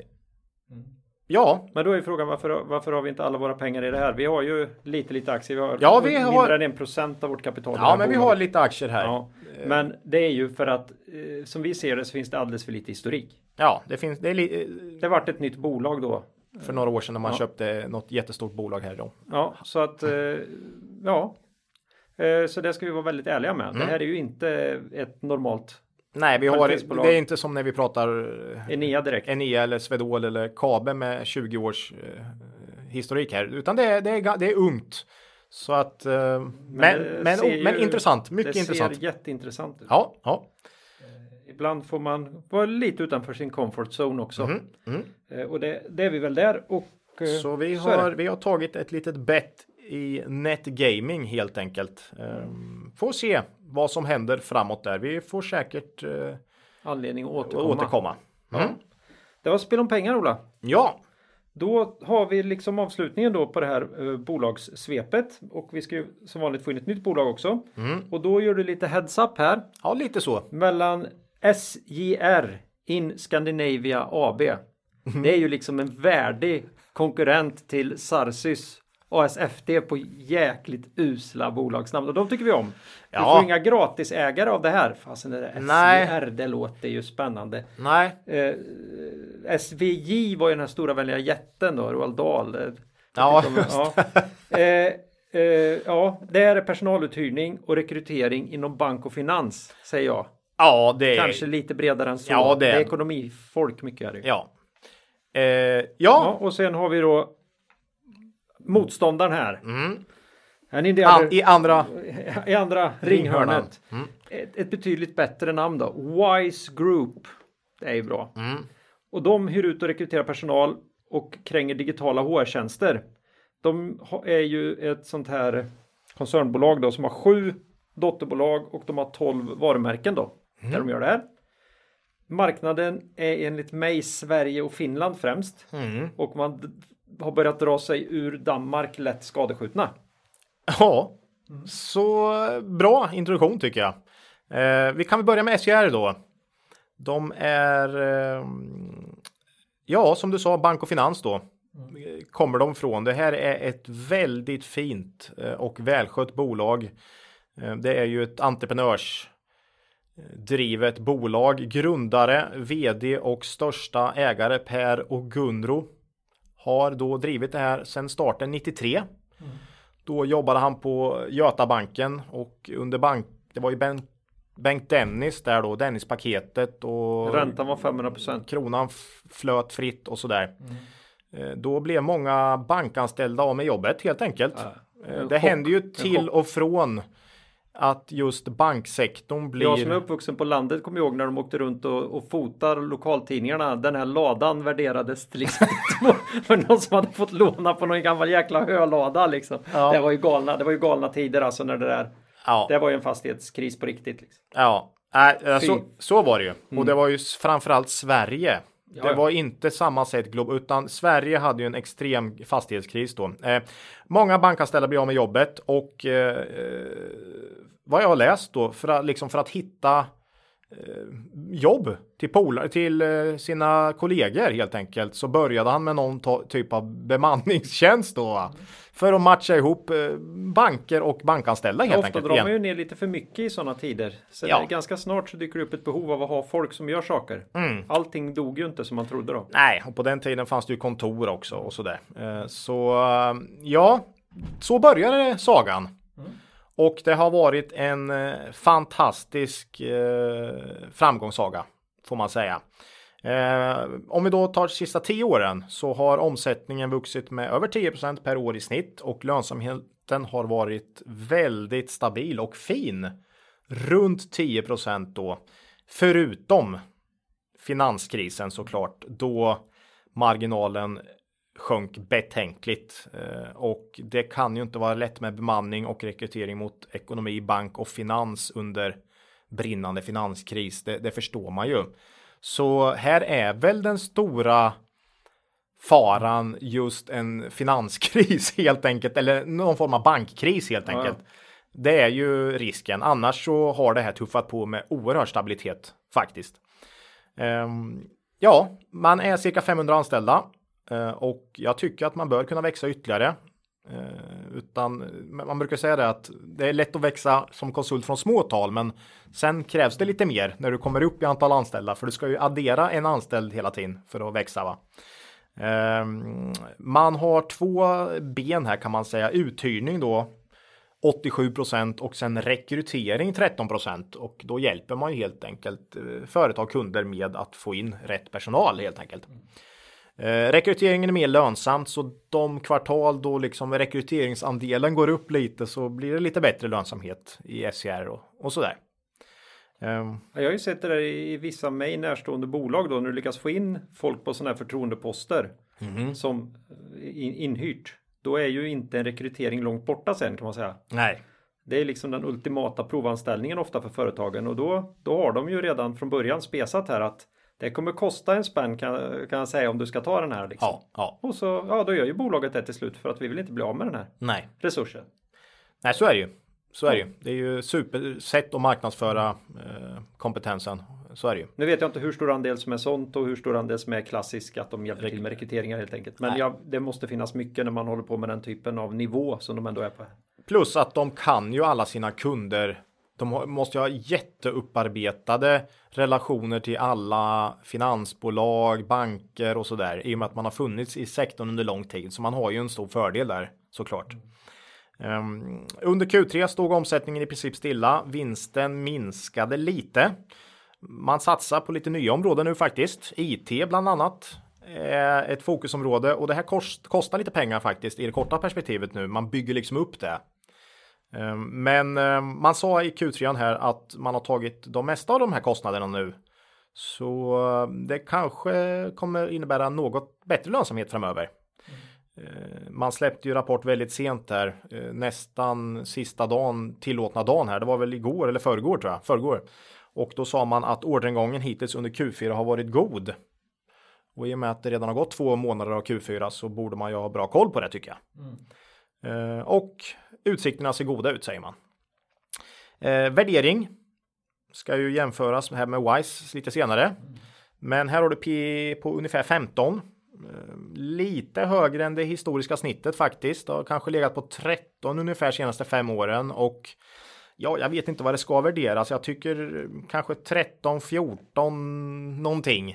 Ja. Men då är frågan varför, varför har vi inte alla våra pengar i det här? Vi har ju lite, lite aktier. Vi har ja, vi mindre har... än en procent av vårt kapital. Ja, men vi har lite aktier här. Ja. Men det är ju för att eh, som vi ser det så finns det alldeles för lite historik. Ja, det finns. Det, är li... det vart ett nytt bolag då. För några år sedan när man ja. köpte något jättestort bolag här då. Ja, så att eh, ja. Eh, så det ska vi vara väldigt ärliga med. Mm. Det här är ju inte ett normalt Nej, vi har, det är inte som när vi pratar Enea direkt. Enea eller Swedol eller Kabe med 20 års eh, historik här, utan det är, det är, det är ungt. Så att, eh, men, men, men, ju, men, intressant, mycket det intressant. Det ser jätteintressant ut. Ja, ja. Eh, ibland får man vara lite utanför sin comfort zone också. Mm, mm. Och det, det, är vi väl där. Och, så vi har, vi har tagit ett litet bett i NetGaming helt enkelt. Um, får se vad som händer framåt där. Vi får säkert uh, anledning att återkomma. återkomma. Mm. Ja. Det var spel om pengar Ola. Ja. Då har vi liksom avslutningen då på det här uh, bolagssvepet och vi ska ju som vanligt få in ett nytt bolag också. Mm. Och då gör du lite heads up här. Ja, lite så. Mellan SJR In Scandinavia AB. Mm. Det är ju liksom en värdig konkurrent till Sarsys ASFD på jäkligt usla bolagsnamn och de tycker vi om. Ja. Vi får inga gratisägare av det här. Fasen det där Nej. SVR, det låter ju spännande. Nej. Eh, SVJ var ju den här stora vänliga jätten då, Roald Dahl. Eh, ja, de, ja. Eh, eh, ja, det är personaluthyrning och rekrytering inom bank och finans, säger jag. Ja, det är... Kanske lite bredare än så. Ja, det är, det är ekonomifolk mycket är det. Ja. Eh, ja. ja. Och sen har vi då motståndaren här. Mm. En idé An, I andra <laughs> i andra ringhörnet. Mm. Ett, ett betydligt bättre namn då. Wise Group. Det är ju bra. Mm. Och de hyr ut och rekryterar personal och kränger digitala HR-tjänster. De är ju ett sånt här koncernbolag då som har sju dotterbolag och de har 12 varumärken då. Där de gör det här. Marknaden är enligt mig Sverige och Finland främst. Och man har börjat dra sig ur Danmark lätt skadeskjutna. Ja, så bra introduktion tycker jag. Eh, vi kan väl börja med SJR då. De är, eh, ja som du sa, bank och finans då. Kommer de från. Det här är ett väldigt fint eh, och välskött bolag. Eh, det är ju ett entreprenörs drivet bolag. Grundare, vd och största ägare Per och Gunro har då drivit det här sedan starten 93. Då jobbade han på Götabanken och under bank, det var ju Ben, Bengt Dennis där då, Dennispaketet och Räntan var 500 procent. kronan f- flöt fritt och sådär. Eh, Då blev många bankanställda av med jobbet helt enkelt. En Det chock. händer ju till och från att just banksektorn blir... Jag som är uppvuxen på landet kommer ihåg när de åkte runt och, och fotar lokaltidningarna. Den här ladan värderades till exempel <laughs> för någon som hade fått låna på någon gammal jäkla hölada liksom. Ja. Det var ju galna, det var ju galna tider alltså när det där. ja. Det var ju en fastighetskris på riktigt. Liksom. Ja, eh, Fy. så, så var det ju. Och det var ju framförallt Sverige. Ja, det var inte samma sätt glob utan Sverige hade ju en extrem fastighetskris då. Eh, många bankanställda blev av med jobbet och eh, eh, vad jag har läst då för att, liksom för att hitta eh, jobb till, polar, till eh, sina kollegor helt enkelt så började han med någon typ av bemanningstjänst då. va? För att matcha ihop eh, banker och bankanställda helt Ofta enkelt. drar igen. man ju ner lite för mycket i sådana tider. Sen Ja. ganska snart så dyker det upp ett behov av att ha folk som gör saker. Mm. Allting dog ju inte som man trodde då. Nej, och på den tiden fanns det ju kontor också och sådär. Eh, Så ja, så började sagan. Och det har varit en eh, fantastisk eh, framgångssaga får man säga. Eh, om vi då tar de sista tio åren så har omsättningen vuxit med över 10% per år i snitt och lönsamheten har varit väldigt stabil och fin. Runt 10 då. Förutom finanskrisen såklart, då marginalen sjönk betänkligt. Eh, Och det kan ju inte vara lätt med bemanning och rekrytering mot ekonomi, bank och finans under brinnande finanskris. Det, det förstår man ju. Så här är väl den stora faran just en finanskris <laughs> helt enkelt, eller någon form av bankkris helt Ja, ja. enkelt. Det är ju risken. Annars så har det här tuffat på med oerhörd stabilitet faktiskt. Ehm, ja, man är cirka 500 anställda Eh, och jag tycker att man bör kunna växa ytterligare. Eh, utan man brukar säga det att det är lätt att växa som konsult från små tal, men sen krävs det lite mer när du kommer upp i antal anställda, för du ska ju addera en anställd hela tiden för att växa. Va? Eh, man har två ben här kan man säga. Uthyrning då 87% och sen rekrytering 13% och då hjälper man ju helt enkelt eh, företag, kunder med att få in rätt personal helt enkelt. Eh, rekryteringen är mer lönsamt så de kvartal då liksom rekryteringsandelen går upp lite så blir det lite bättre lönsamhet i SCR och, och sådär. Ehm, Jag har ju sett det där i vissa mig närstående bolag då när du lyckas få in folk på sådana här förtroendeposter som in, inhyrt. Då är ju inte en rekrytering långt borta sen kan man säga. nej, Det är liksom den ultimata provanställningen ofta för företagen och då, då har de ju redan från början spesat här att det kommer kosta en spänn kan, kan jag säga om du ska ta den här. Liksom. ja, ja, Och så ja, då gör ju bolaget det till slut för att vi vill inte bli av med den här nej. resursen. Nej, så är det ju. Så är det ju. Det är ju supersätt att marknadsföra eh, kompetensen. Så är det ju. Nu vet jag inte hur stor andel som är sånt och hur stor andel som är klassisk att de hjälper till med rekryteringar helt enkelt. Men ja, det måste finnas mycket när man håller på med den typen av nivå som de ändå är på. Plus att de kan ju alla sina kunder. De har, måste ju ha jätteupparbetade relationer till alla finansbolag, banker och så där. I och med att man har funnits i sektorn under lång tid. Så man har ju en stor fördel där såklart. Um, under Q3 stod omsättningen i princip stilla. Vinsten minskade lite. Man satsar på lite nya områden nu faktiskt. IT bland annat är ett fokusområde och det här kost, kostar lite pengar faktiskt i det korta perspektivet nu. Man bygger liksom upp det. Eh, men eh, man sa i Q3 här att man har tagit de mesta av de här kostnaderna nu. Så eh, det kanske kommer innebära något bättre lönsamhet framöver. Man släppte ju rapport väldigt sent där, eh, nästan sista dagen, tillåtna dagen här. Det var väl igår eller förrgår tror jag, förrgår. Och då sa man att orderingången hittills under Q4 har varit god. Och i och med att det redan har gått två månader av Q4 så borde man ju ha bra koll på det tycker jag. Mm. Och utsikterna ser goda ut säger man. Eh, värdering ska ju jämföras här med WISE lite senare. Men här har du P på ungefär 15 eh, lite högre än det historiska snittet faktiskt. Det har kanske legat på 13 ungefär senaste fem åren och ja, jag vet inte vad det ska värderas. Jag tycker kanske 13, 14 någonting.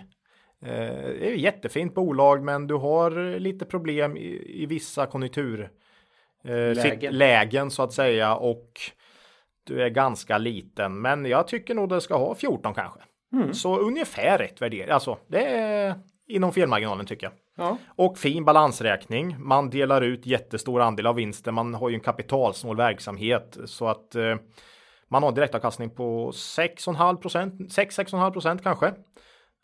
Eh, det är ju jättefint bolag, men du har lite problem i, i vissa eh, så att säga och du är ganska liten. Men jag tycker nog det ska ha 14 kanske. Mm. Så ungefär rätt värdering. Alltså, det är inom felmarginalen tycker jag. Ja. Och fin balansräkning. Man delar ut jättestor andel av vinsten. Man har ju en kapitalsnål verksamhet så att eh, man har en direktavkastning på 6,5 procent, 6-6,5 procent kanske.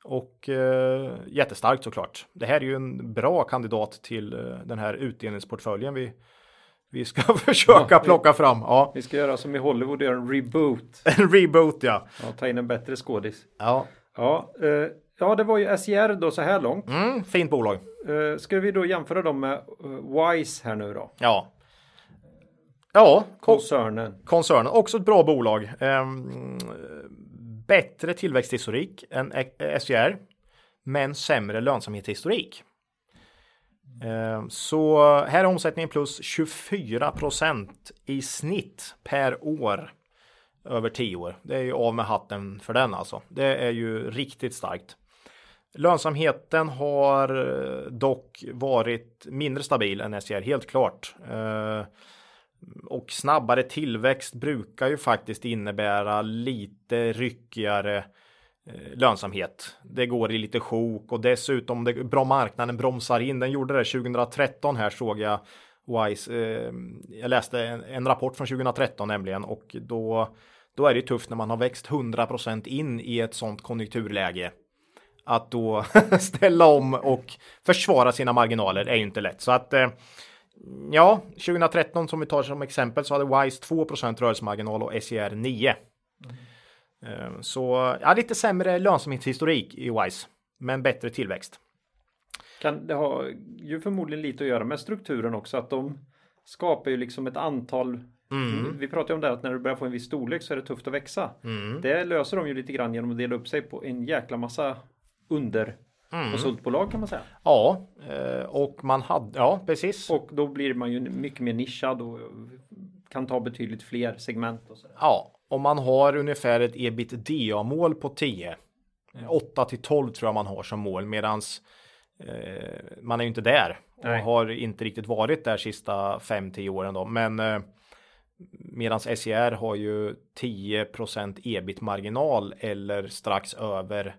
Och eh, jättestarkt såklart. Det här är ju en bra kandidat till eh, den här utdelningsportföljen vi vi ska <laughs> försöka ja, plocka fram. Ja. Vi ska göra som i Hollywood, göra en reboot. <laughs> En reboot ja. ja ta in en bättre skådis. Ja. Ja, eh, Ja, det var ju SJR då så här långt. Mm, fint bolag. Uh, ska vi då jämföra dem med uh, Wise här nu då? Ja. Ja. Koncernen. Koncernen, också ett bra bolag. Um, bättre tillväxthistorik än SJR, men sämre lönsamhetshistorik. Ehm, så här är omsättningen plus 24 procent i snitt per år över 10 år. Det är ju av med hatten för den alltså. Det är ju riktigt starkt. Lönsamheten har eh, dock varit mindre stabil än SCR, helt klart. Ehm, och snabbare tillväxt brukar ju faktiskt innebära lite ryckigare eh, Eh, lönsamhet. Det går i lite sjok och dessutom det, bra marknaden bromsar in. Den gjorde det 2013 här såg jag Wise. Eh, jag läste en, en, rapport från 2013 nämligen och då, då är det tufft när man har växt 100% in i ett sånt konjunkturläge att då <laughs> ställa om och försvara sina marginaler är ju inte lätt. Så att eh, ja, 2013 som vi tar som exempel så hade Wise 2% rörelsemarginal och SCR 9. Mm. Så ja, lite sämre lönsamhetshistorik i Wise, men bättre tillväxt. Kan det ha ju förmodligen lite att göra med strukturen också, att de skapar ju liksom ett antal Mm. Vi pratade om det att när du börjar få en viss storlek så är det tufft att växa. Mm. Det löser de ju lite grann genom att dela upp sig på en jäkla massa under mm. konsultbolag kan man säga. Ja, eh, och man hade, ja precis. Och då blir man ju mycket mer nischad och kan ta betydligt fler segment. Och så. Ja, om man har ungefär ett ebitda-mål på 10. 8 till 12 tror jag man har som mål medans eh, man är ju inte där och Nej. har inte riktigt varit där sista 5-10 åren då. Men eh, medans SCR har ju 10% ebit marginal eller strax över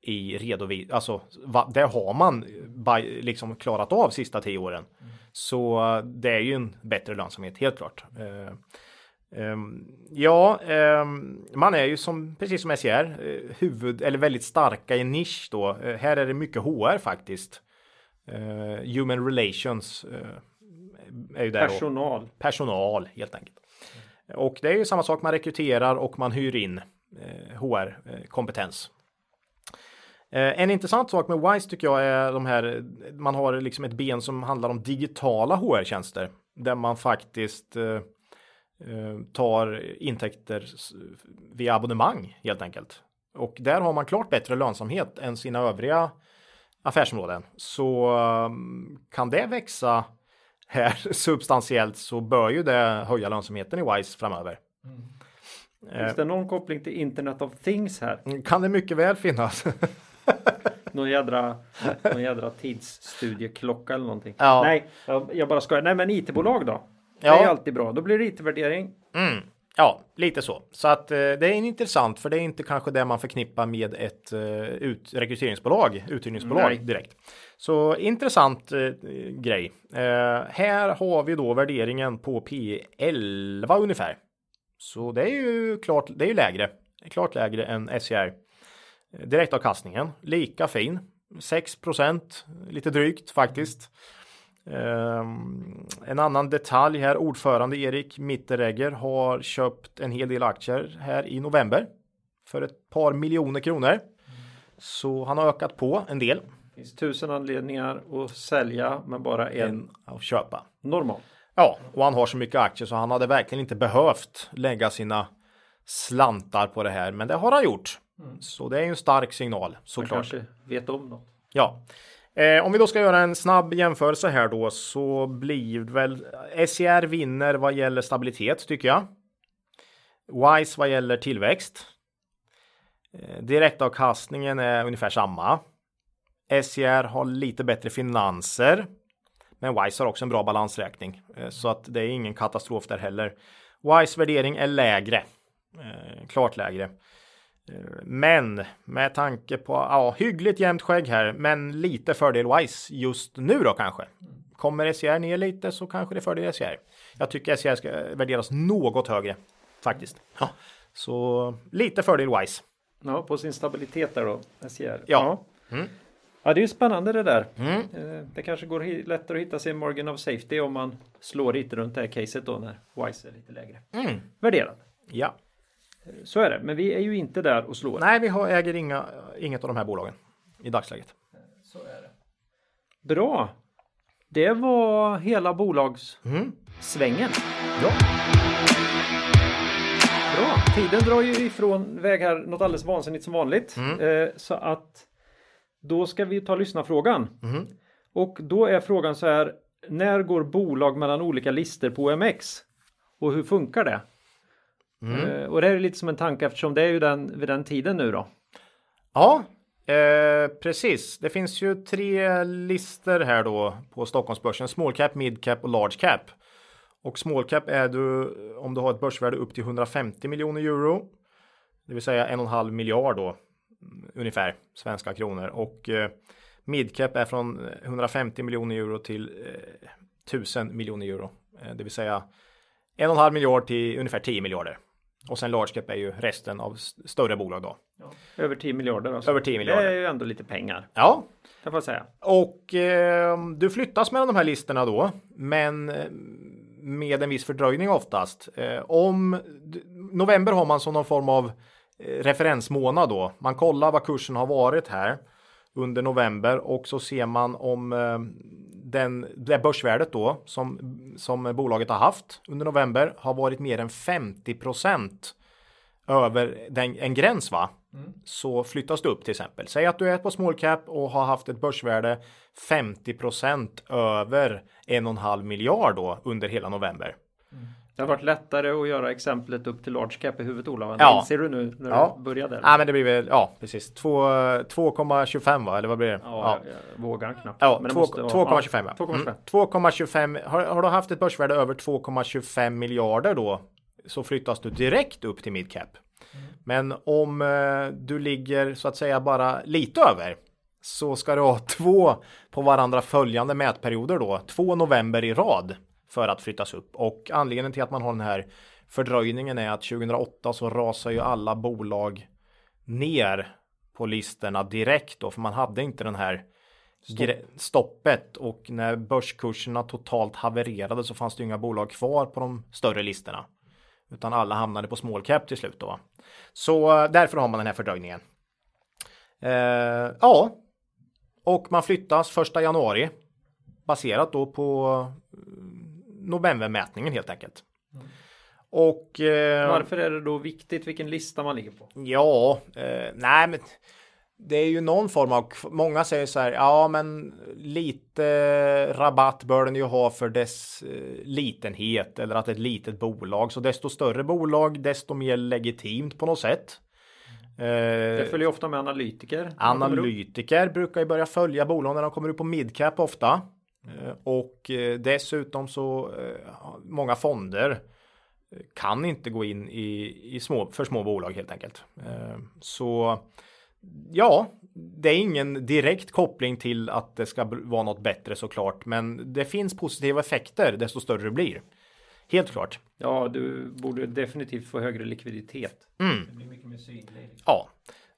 i redovisning. Alltså va, det har man by, liksom klarat av sista tio åren. Mm. Så det är ju en bättre lönsamhet helt klart. Um, ja, um, man är ju som precis som SCR uh, eh, huvud eller väldigt starka i nisch då. Uh, här är det mycket HR faktiskt. human relations är ju där personal. Och, personal helt enkelt. Och det är ju samma sak man rekryterar och man hyr in HR kompetens. Eh, en intressant sak med Wise tycker jag är de här, man har liksom ett ben som handlar om digitala HR-tjänster där man faktiskt eh, eh, tar intäkter via abonnemang helt enkelt. Och där har man klart bättre lönsamhet än sina övriga affärsområden. Så kan det växa här <laughs> substantiellt så bör ju det höja lönsamheten i Wise framöver. Mm. Finns det någon koppling till Internet of Things här? Kan det mycket väl finnas. <laughs> någon jädra, någon jädra tidsstudieklocka eller någonting. Ja. Nej, jag, jag bara skojar. Nej, men IT-bolag då? Ja. Det är alltid bra. Då blir det IT-värdering. Mm. Ja, lite så. Så att eh, det är intressant för det är inte kanske det man förknippar med ett eh, ut, rekryteringsbolag, uthyrningsbolag Nej. direkt. Så intressant eh, grej. Eh, här har vi då värderingen på P11 ungefär. Så det är ju klart, det är ju lägre, klart lägre än SCR. Direktavkastningen, lika fin. 6% lite drygt faktiskt. Ehm, en annan detalj här, ordförande Erik Mitteregger har köpt en hel del aktier här i november för ett par miljoner kronor. Så han har ökat på en del Det finns tusen anledningar att sälja men bara en än att köpa. normal. Ja, och han har så mycket aktier så han hade verkligen inte behövt lägga sina slantar på det här, men det har han gjort. Så det är ju en stark signal såklart. kanske vet om något. Ja, eh, om vi då ska göra en snabb jämförelse här då så blir väl SCR vinner vad gäller stabilitet tycker jag. Wise vad gäller tillväxt. Eh, direktavkastningen är ungefär samma. SCR har lite bättre finanser. Men Wise har också en bra balansräkning eh, så att det är ingen katastrof där heller. Wise värdering är lägre, eh, klart lägre. Men med tanke på ja, hyggligt jämnt skägg här, men lite fördel Wise just nu då kanske. Kommer SCR ner lite så kanske det är fördel SCR. Jag tycker SCR ska värderas något högre faktiskt. Ja. Så lite fördel Wise. Ja, på sin stabilitet där då. SCR. Ja. Ja. Mm. ja, det är ju spännande det där. Mm. Eh, Det kanske går lättare att hitta sin margin of safety om man slår lite runt det här caset då när Wise är lite lägre. Mm. Värderad. Ja, Så är det, men vi är ju inte där och slår. nej, vi har, äger inga, inget av de här bolagen i dagsläget. Så är det. Bra. Det var hela bolagssvängen. Mm. Ja. Bra. Tiden drar ju ifrån väg här något alldeles vansinnigt som vanligt. Mm. Eh, så att då ska vi ta lyssnarfrågan. Mhm. Och då är frågan så här. När går bolag mellan olika listor på OMX? Och hur funkar det? Mm. Eh, och det är lite som en tanke eftersom det är ju den vid den tiden nu då. Ja, eh, precis. Det finns ju tre lister här då på Stockholmsbörsen. Small cap, mid cap och large cap. Och small cap är du om du har ett börsvärde upp till 150 miljoner euro. Det vill säga en och en halv miljard då mm, ungefär svenska kronor och eh, mid cap är från 150 miljoner euro till eh, 1000 miljoner euro. Eh, det vill säga en och en halv miljard till ungefär 10 miljarder. Och sen large cap är ju resten av större bolag då. Över 10 miljarder alltså. Över 10 miljarder. Det är ju ändå lite pengar. Ja, Kan man säga. och eh, du flyttas mellan de här listorna då, men eh, med en viss fördröjning oftast. Eh, om november har man som någon form av eh, referensmånad då. Man kollar vad kursen har varit här under november och så ser man om eh, den, det börsvärdet då som, som bolaget har haft under november har varit mer än 50% över den, en gräns va? Så flyttas du upp till exempel. Säg att du är på small cap och har haft ett börsvärde 50% över en och en halv miljard då under hela november. Det har varit lättare att göra exemplet upp till large cap i huvudet Olav. Ja. Inser du nu när Ja. du började? Ja, men det blir väl, ja precis, Två- 2,25 va? Eller vad blir det? Ja, jag vågar knappt. Ja, Men det två- måste vara- 2,25. Ja, ja. 2,25. Mm, 2,25. Har, har du haft ett börsvärde över 2,25 miljarder då så flyttas du direkt upp till midcap. Men om eh, du ligger så att säga bara lite över så ska du ha två på varandra följande mätperioder då, två november i rad för att flyttas upp. Och anledningen till att man har den här fördröjningen är att 2008 så rasar ju alla bolag ner på listorna direkt då, för man hade inte den här gre- stoppet och när börskurserna totalt havererade så fanns det inga bolag kvar på de större listorna. Utan alla hamnade på small cap till slut då. Så eh, därför har man den här fördröjningen. Eh, ja, och man flyttas första januari baserat då på novembermätningen helt enkelt. Och eh, Varför är det då viktigt vilken lista man ligger på? Ja, eh, nej men det är ju någon form av, många säger så här, ja men lite rabatt bör den ju ha för dess eh, litenhet eller att det är ett litet bolag. Så desto större bolag, desto mer legitimt på något sätt. Det Eh, följer ofta med analytiker. Analytiker brukar ju börja följa bolag när de kommer upp på midcap ofta. Eh, Och eh, dessutom så eh, många fonder kan inte gå in i, i små, för små bolag helt enkelt. Så ja, det är ingen direkt koppling till att det ska vara något bättre såklart, men det finns positiva effekter desto större det blir. Helt klart. Ja, du borde definitivt få högre likviditet. Mm. Det blir mycket mer synlig. Ja,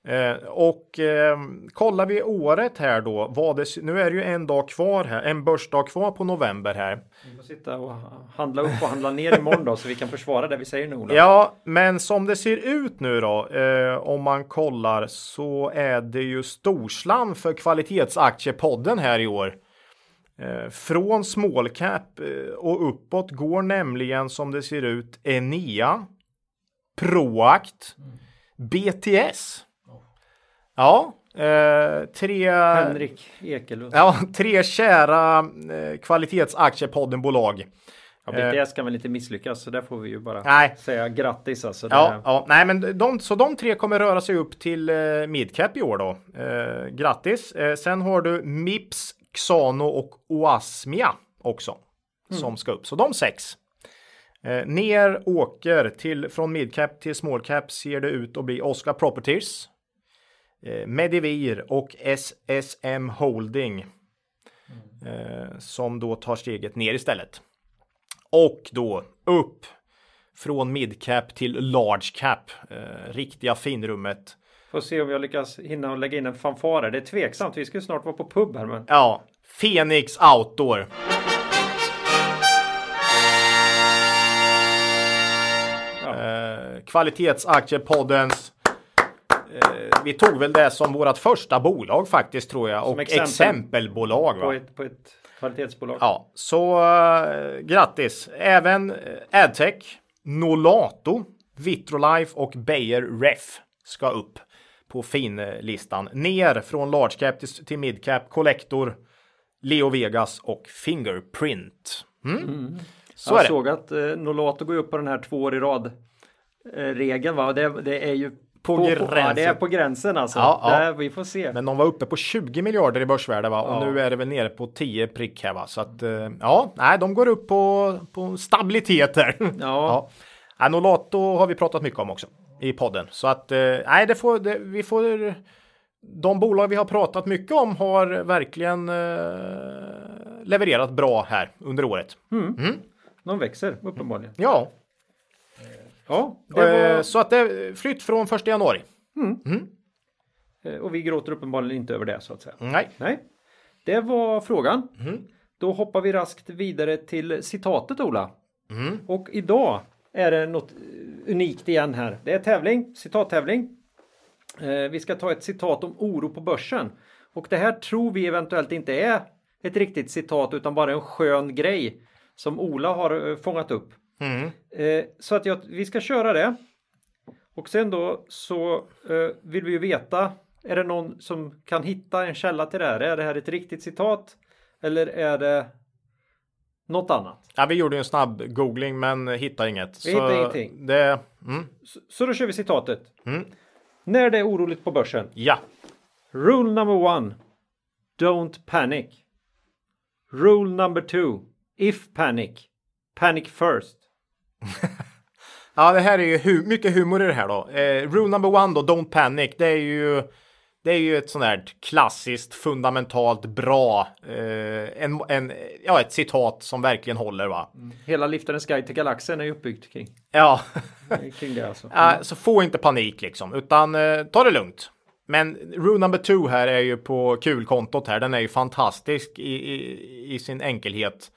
Eh, och eh, kollar vi året här då, vad det, nu är det ju en dag kvar här, en börsdag kvar på november här. Vi får sitta och handla upp och handla ner imorgon då så vi kan försvara det vi säger nu. Ola. Ja, men som det ser ut nu då, eh, om man kollar så är det ju storslam för kvalitetsaktiepodden här i år. Eh, från small cap eh, och uppåt går nämligen som det ser ut Enea, Proact, BTS. Ja, eh, tre... Henrik Ekelund. Ja, tre kära eh, kvalitetsaktiepoddenbolag. Ja, BTS kan väl inte misslyckas så där får vi ju bara Nej. säga grattis alltså. Ja, ja, nej, men de, så de tre kommer röra sig upp till eh, midcap i år då. Eh, grattis. Eh, sen har du Mips, Xano och Oasmia också som ska upp. Så de sex. Eh, ner åker till från midcap till small cap ser det ut att bli Oscar Properties, eh, Medivir och SSM Holding eh, som då tar steget ner istället. Och då upp från midcap till large cap. Eh, riktiga finrummet. Får se om jag lyckas hinna och lägga in en fanfare. Det är tveksamt. Vi ska ju snart vara på pub här men. Ja, Phoenix Outdoor. Ja. Eh, kvalitetsakiepoddens. Eh, vi tog väl det som vårt första bolag faktiskt tror jag. Och exempel. exempelbolag. På ett, på ett kvalitetsbolag. Ja, så eh, grattis. Även eh, Adtech, Nolato, Vitrolife och Beijer Ref ska upp på finlistan. Ner från large cap till, till mid cap, Collector, Leo Vegas och Fingerprint. Mm. Så jag såg att eh, Nolato går upp på den här två år i rad eh, regeln va. Det, det är ju På Ja, gränsen. det är på gränsen alltså. Ja, ja. Där, vi får se. Men de var uppe på 20 miljarder i börsvärde va? Och Ja. nu är det väl nere på 10 prick här va? Så att eh, ja, nej, de går upp på, på stabilitet här. <laughs> Ja. ja. Ja, Nolato har vi pratat mycket om också i podden. Så att eh, nej, det får, det, vi får de bolag vi har pratat mycket om har verkligen eh, levererat bra här under året. De växer uppenbarligen. Ja, Ja, var, eh, så att det flytt från första januari. eh, och vi gråter uppenbarligen inte över det så att säga. Nej, Nej, det var frågan. Då hoppar vi raskt vidare till citatet Ola. Och idag är det något eh, unikt igen här. Det är tävling, citattävling. Vi ska ta ett citat om oro på börsen. Och det här tror vi eventuellt inte är ett riktigt citat utan bara en skön grej som Ola har fångat upp. Eh, så att jag, vi ska köra det. Och sen då så eh, vill vi ju veta, är det någon som kan hitta en källa till det här? Är det här ett riktigt citat? Eller är det något annat? ja, vi gjorde ju en snabb googling men hittade inget. Vi hittade ingenting. Det, mm, Så, så då kör vi citatet. Mm. När det är oroligt på börsen. ja, Rule number one. Don't panic. Rule number two. If panic. Panic first. <laughs> Ja, det här är ju hu mycket humor i det här då. Eh, rule number one då, don't panic. Det är ju, det är ju ett sånt här klassiskt, fundamentalt bra, eh, en, en, ja, ett citat som verkligen håller va. Hela Liftarens guide till galaxen är ju uppbyggt kring, Ja, <laughs> kring det alltså. ja, så få inte panik liksom, utan eh, ta det lugnt. Men rule number two här är ju på kulkontot här. Den är ju fantastisk i, i, i sin enkelhet.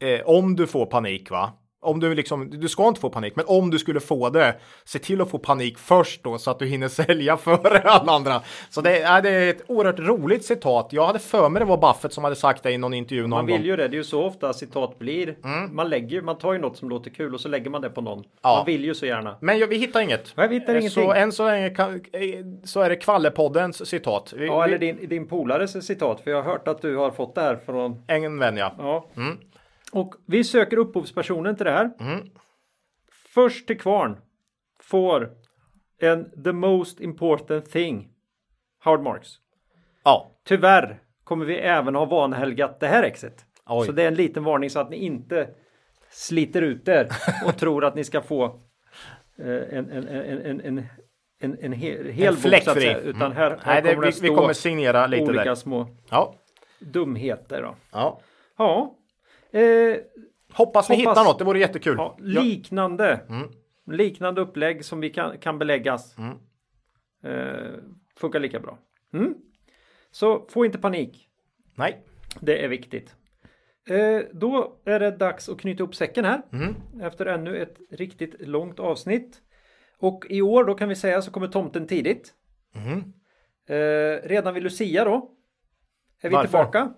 Eh, om du får panik va. Om du liksom, du ska inte få panik, men om du skulle få det, se till att få panik först då så att du hinner <laughs> sälja före alla andra. Så det, är det är ett oerhört roligt citat. Jag hade för mig det var Buffett som hade sagt det i någon intervju någon Man gång. vill ju det, det är ju så ofta citat blir. Man lägger man tar ju något som låter kul och så lägger man det på någon. Ja. Man vill ju så gärna. Men ja, vi hittar inget. Nej, vi hittar Eh, ingenting. Så än så länge kan, eh, så är det Kvallepoddens citat. Vi, Ja, eller din, din polares citat, för jag har hört att du har fått det här från... En vän ja. Ja. Och vi söker upphovspersonen till det här. Först till kvarn får en the most important thing. Howard Marks. Ja, Tyvärr kommer vi även ha vanhelgat det här exet. Oj. Så det är en liten varning så att ni inte sliter ut er <laughs> och tror att ni ska få eh, en, en, en, en, en, en, en hel, hel bok så att säga. Utan här, här Nej, det, kommer vi, det stå vi kommer signera lite olika där. små Ja. dumheter. Då. ja. Ja, eh, Hoppas ni Hoppas- hittar något, det vore jättekul. ja, liknande. Mm. Liknande upplägg som vi kan, kan beläggas. Mm. Eh, funkar lika bra. Mm. Så få inte panik. Nej. Det är viktigt. Eh, då är det dags att knyta upp säcken här. Mm. Efter ännu ett riktigt långt avsnitt. Och i år då kan vi säga så kommer tomten tidigt. Mm. Eh, redan vid Lucia då. Är vi Varför? tillbaka.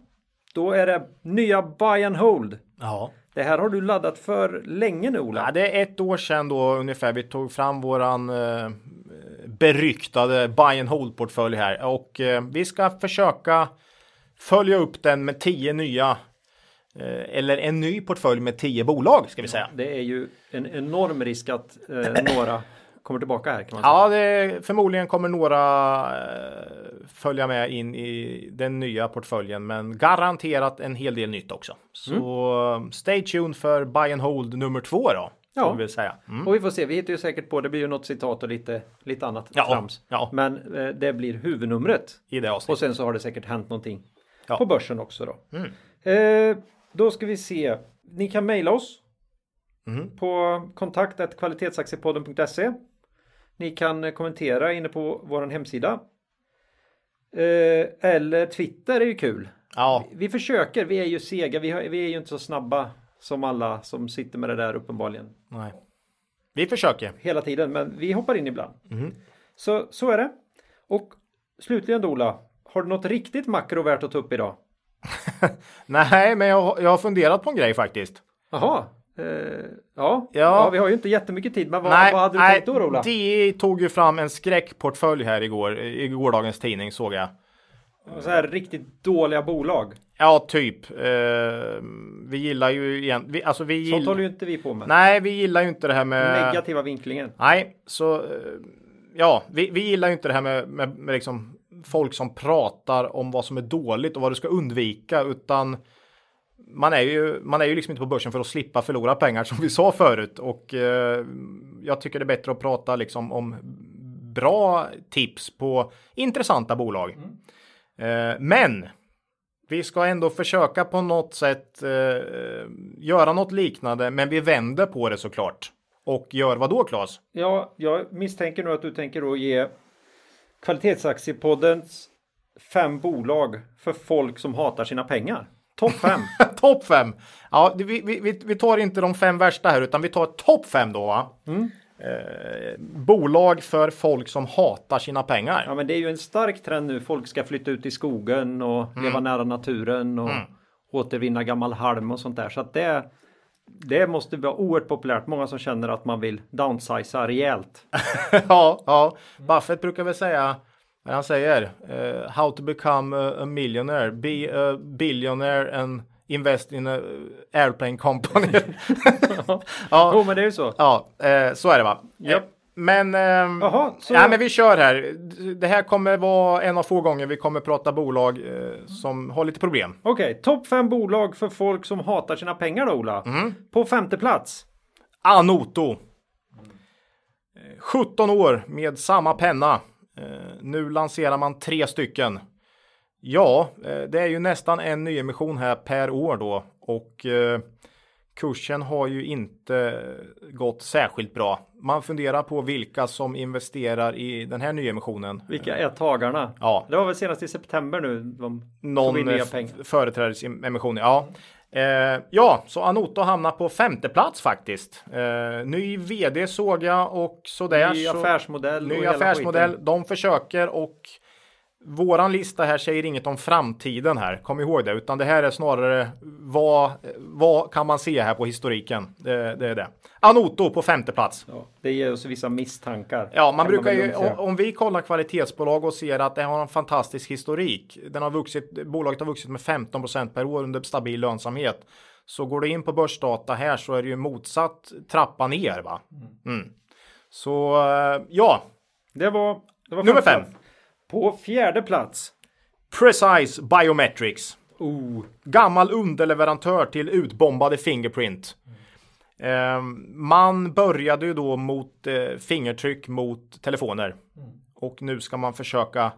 Då är det nya Buy and Hold. Ja. Det här har du laddat för länge nu Ola. ja. Det är ett år sedan då ungefär vi tog fram våran eh, beryktade buy and hold portfölj här och eh, vi ska försöka följa upp den med tio nya eh, eller en ny portfölj med tio bolag ska vi säga. Det är ju en enorm risk att eh, några kommer tillbaka här kan man säga. Ja, det, förmodligen kommer några eh, följa med in i den nya portföljen, men garanterat en hel del nytt också. Så Mm. stay tuned för buy and hold nummer två då. Ja. Vill säga. Mm. Och vi får se, vi hittar ju säkert på, det blir ju något citat och lite, lite annat Ja, trams. ja. Men eh, det blir huvudnumret. I det Och avsnittet. sen så har det säkert hänt någonting Ja. på börsen också då. Mm. Eh, då ska vi se. Ni kan mejla oss Mm. på kontakt kvalitetsaktiepodden.se. Ni kan eh, kommentera inne på vår hemsida. Eh, eller Twitter är ju kul. Ja, Vi försöker, vi är ju sega, vi, har, vi är ju inte så snabba som alla som sitter med det där uppenbarligen nej. Vi försöker. hela tiden, men vi hoppar in ibland. Mhm. Så, så är det. Och slutligen Ola, har du något riktigt makro värt att ta upp idag? <laughs> Nej, men jag, jag har funderat på en grej faktiskt. Jaha. Eh, ja. ja. Ja. vi har ju inte jättemycket tid, men vad, nej, vad hade du nej, tänkt då Ola? DI tog ju fram en skräckportfölj här igår, i gårdagens tidning såg jag. Så här riktigt dåliga bolag. Ja, typ. Eh, vi gillar ju igen, vi, alltså vi Sånt håller ju inte vi på med. nej, vi gillar ju inte det här med Negativa vinklingen. Nej, så eh, ja, vi, vi gillar ju inte det här med, med, med liksom folk som pratar om vad som är dåligt och vad du ska undvika, utan man är ju, man är ju liksom inte på börsen för att slippa förlora pengar som vi sa förut och eh, jag tycker det är bättre att prata liksom om bra tips på intressanta bolag. Eh, men vi ska ändå försöka på något sätt eh, göra något liknande, men vi vänder på det såklart. Och gör vad då Claes? Ja, jag misstänker nu att du tänker då ge Kvalitetsaktiepoddens fem bolag för folk som hatar sina pengar. Topp fem. <laughs> topp fem. Ja, vi, vi, vi- tar inte de fem värsta här, utan vi tar topp fem då. Va? Eh, bolag för folk som hatar sina pengar. Ja men det är ju en stark trend nu. Folk ska flytta ut i skogen och Mm. leva nära naturen och återvinna gammal halm och sånt där. Så att det, det måste vara oerhört populärt. Många som känner att man vill downsiza rejält. <laughs> ja, ja. Buffett brukar väl säga vad han säger. eh, how to become a, a millionaire. Be a billionaire and invest in a airplane company. <laughs> ja, Jo men det är ju så. ja eh, så är det va. Japp. Eh, Men, ehm, Jaha, så- ja, men vi kör här. Det här kommer vara en av få gånger vi kommer prata bolag eh, som har lite problem. Okej, topp fem bolag för folk som hatar sina pengar då Ola. Mm. På femte plats. Anoto. Eh, 17 år med samma penna. Eh, Nu lanserar man tre stycken. Ja, eh, det är ju nästan en nyemission här per år då och eh, kursen har ju inte gått särskilt bra. Man funderar på vilka som investerar i den här nyemissionen. Vilka är tagarna? Ja, Det var väl senast i september nu de tog någon in nya pengar. f- företrädesemission. Ja. Eh, ja, så Anoto hamnar på femte plats faktiskt. Eh, ny vd såg jag och sådär. Ny affärsmodell. ny affärsmodell. skiten. De försöker och våran lista här säger inget om framtiden här. Kom ihåg det, utan det här är snarare vad, vad kan man se här på historiken? Det, det är det. Anoto på femte plats. Ja, det ger oss vissa misstankar. Ja, man brukar väl ju, om, om vi kollar kvalitetsbolag och ser att det har en fantastisk historik. Den har vuxit, bolaget har vuxit med 15% per år under stabil lönsamhet. Så går du in på börsdata här så är det ju motsatt trappa ner va. Mm. Så eh, ja, Det var, det var nummer fem. På fjärde plats. Precise Biometrics. Oh, Gammal underleverantör till utbombade Fingerprint. Eh, man började ju då mot eh, fingertryck mot telefoner. Och nu ska man försöka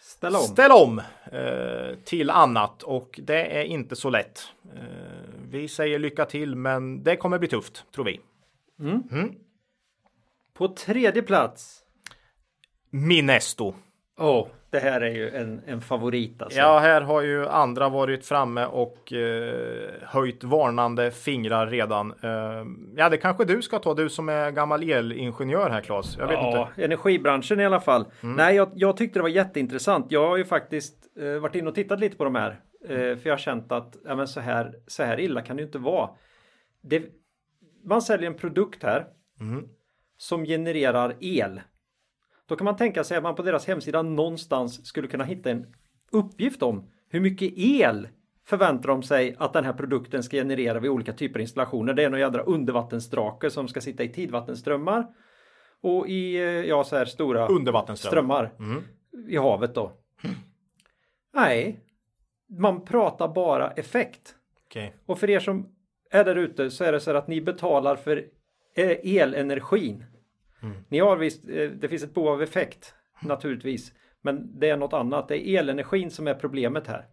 Ställa om. ställa om eh, till annat och det är inte så lätt. Eh, vi säger lycka till men det kommer bli tufft tror vi. På tredje plats. Minesto. Åh, det här är ju en, en favorit alltså. Ja, här har ju andra varit framme och eh, höjt varnande fingrar redan. Eh, ja, det kanske du ska ta, du som är gammal elingenjör här Claes. Jag vet ja, inte. energibranschen i alla fall. Nej, jag, jag tyckte det var jätteintressant. Jag har ju faktiskt eh, varit inne och tittat lite på de här. Eh, för jag har känt att ja, men så, här, så här illa kan det ju inte vara. Det, man säljer en produkt här som genererar el. Då kan man tänka sig att man på deras hemsida någonstans skulle kunna hitta en uppgift om hur mycket el förväntar de sig att den här produkten ska generera vid olika typer av installationer. Det är någon jädra undervattensdrake som ska sitta i tidvattenströmmar och i eh, ja, så här stora Undervattensström. strömmar i havet då. Nej, man pratar bara effekt. Okej. Och för er som är där ute så är det så här att ni betalar för eh, elenergin. Ni har visst, eh, det finns ett behov av effekt naturligtvis. Men det är något annat. Det är elenergin som är problemet här.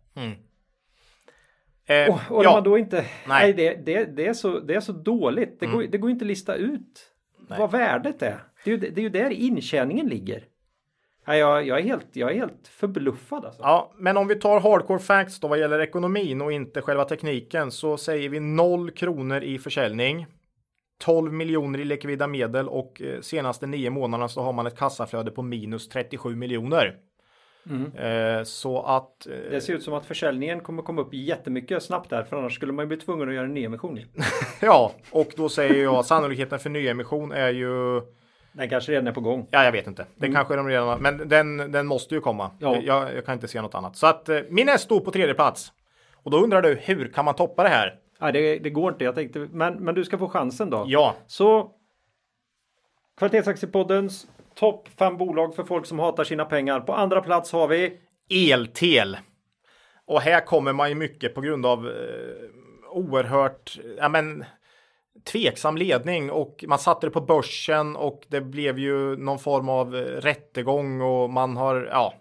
Eh, Och, och ja, man då inte, Nej. nej, det, det, det, är så, det är så dåligt. Det, går, det går inte att lista ut vad värdet är. Det är, ju, det är ju där intjäningen ligger. Ja, jag, jag, är helt, jag är helt förbluffad alltså. Ja, men om vi tar hardcore facts då vad gäller ekonomin och inte själva tekniken så säger vi 0 kronor i försäljning. 12 miljoner i likvida medel och eh, senaste nio månaderna så har man ett kassaflöde på minus 37 miljoner. Eh, så att eh, Det ser ut som att försäljningen kommer komma upp jättemycket snabbt där för annars skulle man ju bli tvungen att göra en nyemission. <laughs> ja, och då säger jag sannolikheten för nyemission är ju Den kanske redan är på gång. Ja, jag vet inte. Det kanske de redan har, men den, den måste ju komma. Ja. Jag, jag kan inte se något annat. Så att eh, Minesto på tredje plats. Och då undrar du, hur kan man toppa det här? Nej, det, det går inte. Jag tänkte, men, men du ska få chansen då. Ja, Så Kvalitetsaktiepoddens topp fem bolag för folk som hatar sina pengar. På andra plats har vi eltel. Och här kommer man ju mycket på grund av eh, oerhört, ja men tveksam ledning och man satte det på börsen och det blev ju någon form av eh, rättegång och man har, ja.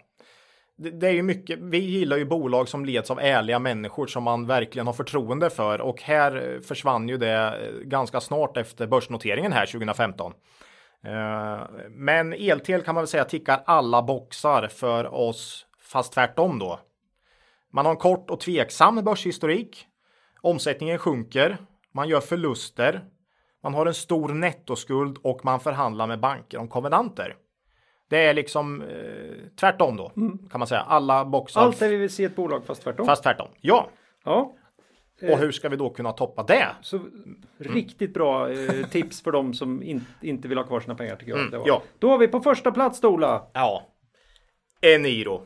Det, är ju mycket, vi gillar ju bolag som leds av ärliga människor som man verkligen har förtroende för och här eh, försvann ju det eh, ganska snart efter börsnoteringen här 2015. Eh, men eltel kan man väl säga tickar alla boxar för oss, fast tvärtom då. Man har en kort och tveksam börshistorik. Omsättningen sjunker. Man gör förluster. Man har en stor nettoskuld och man förhandlar med banker om konvenanter. Det är liksom eh, tvärtom då kan man säga. Alla boxar allt det vi vill se ett bolag fast tvärtom. fast tvärtom. Ja, Ja, och hur ska vi då kunna toppa det? så riktigt bra eh, tips för de som in, inte vill ha kvar sina pengar tycker jag. var. ja. Då har vi på första plats Ola. Ja, Eniro.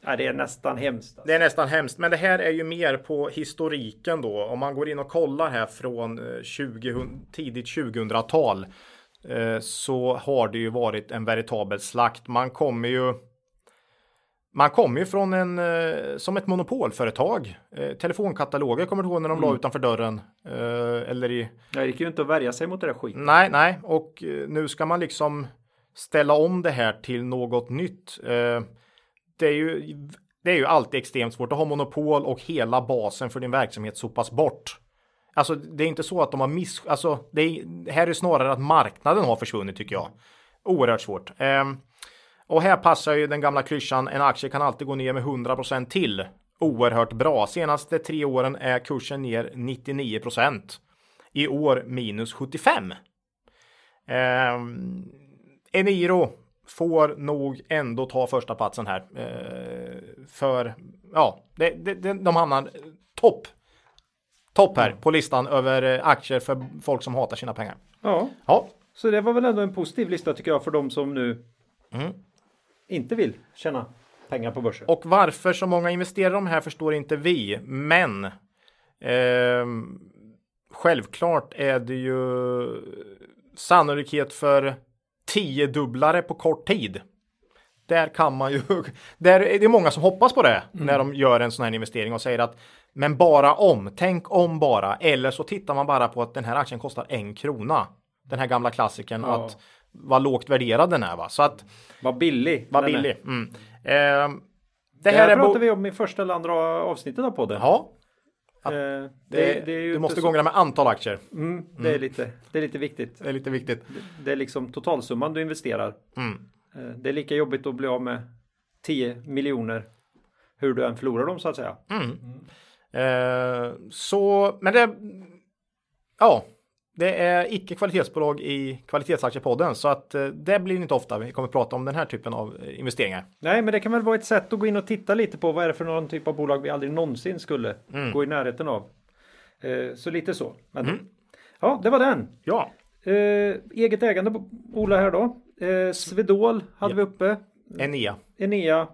Ja, det är nästan hemskt. Det är nästan hemskt, men det här är ju mer på historiken då. Om man går in och kollar här från eh, 20, tidigt 2000-tal eh, så har det ju varit en veritabel slakt. Man kommer ju man kommer ju från en eh, som ett monopolföretag. Eh, telefonkataloger kommer du ihåg när de la utanför dörren? Eh, eller i Det gick ju inte att värja sig mot det där skiten. Nej, nej, och eh, nu ska man liksom ställa om det här till något nytt. Eh, Det är ju, det är ju alltid extremt svårt att ha monopol och hela basen för din verksamhet sopas bort. Alltså, det är inte så att de har miss... Alltså, det, är, här är snarare att marknaden har försvunnit tycker jag. Oerhört svårt. Ehm, och här passar ju den gamla klyschan, en aktie kan alltid gå ner med 100% till. Oerhört bra. Senaste tre åren är kursen ner 99%. I år minus 75. Ehm, Eniro får nog ändå ta första platsen här. Eh, för ja, det, det, de hamnar topp. Topp här på listan över eh, aktier för folk som hatar sina pengar. Ja, Ja, så det var väl ändå en positiv lista tycker jag för de som nu Mm. inte vill tjäna pengar på börsen. och varför så många investerar de här förstår inte vi. Men ehm, självklart är det ju sannolikhet för tiodubblare på kort tid. Där kan man ju, <laughs> där är det många som hoppas på det när de gör en sån här investering och säger att men bara om, tänk om bara, eller så tittar man bara på att den här aktien kostar en krona. Den här gamla klassikern Ja. att vad lågt värderad den är va, så att Vad billig. vad billig. Mm. Ehm, Det det här här är pratar bo- vi om i första eller andra avsnittet av podden. Ja, Eh, det, det, det är ju du måste så- gångra med antal aktier. Mm, det, är lite, det är lite viktigt. Det är lite viktigt. Det är liksom totalsumman du investerar. Mm. Eh, Det är lika jobbigt att bli av med 10 miljoner hur du än förlorar dem så att säga. Eh, så, men det, ja, det är icke kvalitetsbolag i kvalitetsaktiepodden så att eh, det blir inte ofta vi kommer prata om den här typen av eh, investeringar. Nej, men det kan väl vara ett sätt att gå in och titta lite på vad är det för någon typ av bolag vi aldrig någonsin skulle gå i närheten av. Eh, Så lite så. Men, Ja, det var den. Ja, Eh, eget ägande Ola här då. Eh, Svedol hade vi uppe. Enea, Enea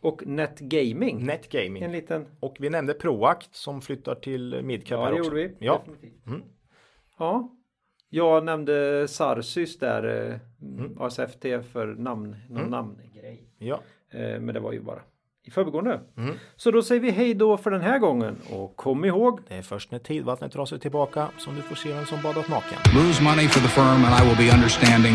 och Net Gaming. En Netgaming liten... och vi nämnde Proact som flyttar till Midcap Ja, här det också. gjorde vi. Ja, Definitivt. Ja. Jag nämnde Sarsys där. eh, ASFT för namn, någon namngrej. ja. Eh, Men det var ju bara i förbigående. Så då säger vi hej då för den här gången. Och kom ihåg. Det är först när tidvattnet drar sig tillbaka som du får se vem som badat naken. Lose money for the firm and I will be understanding.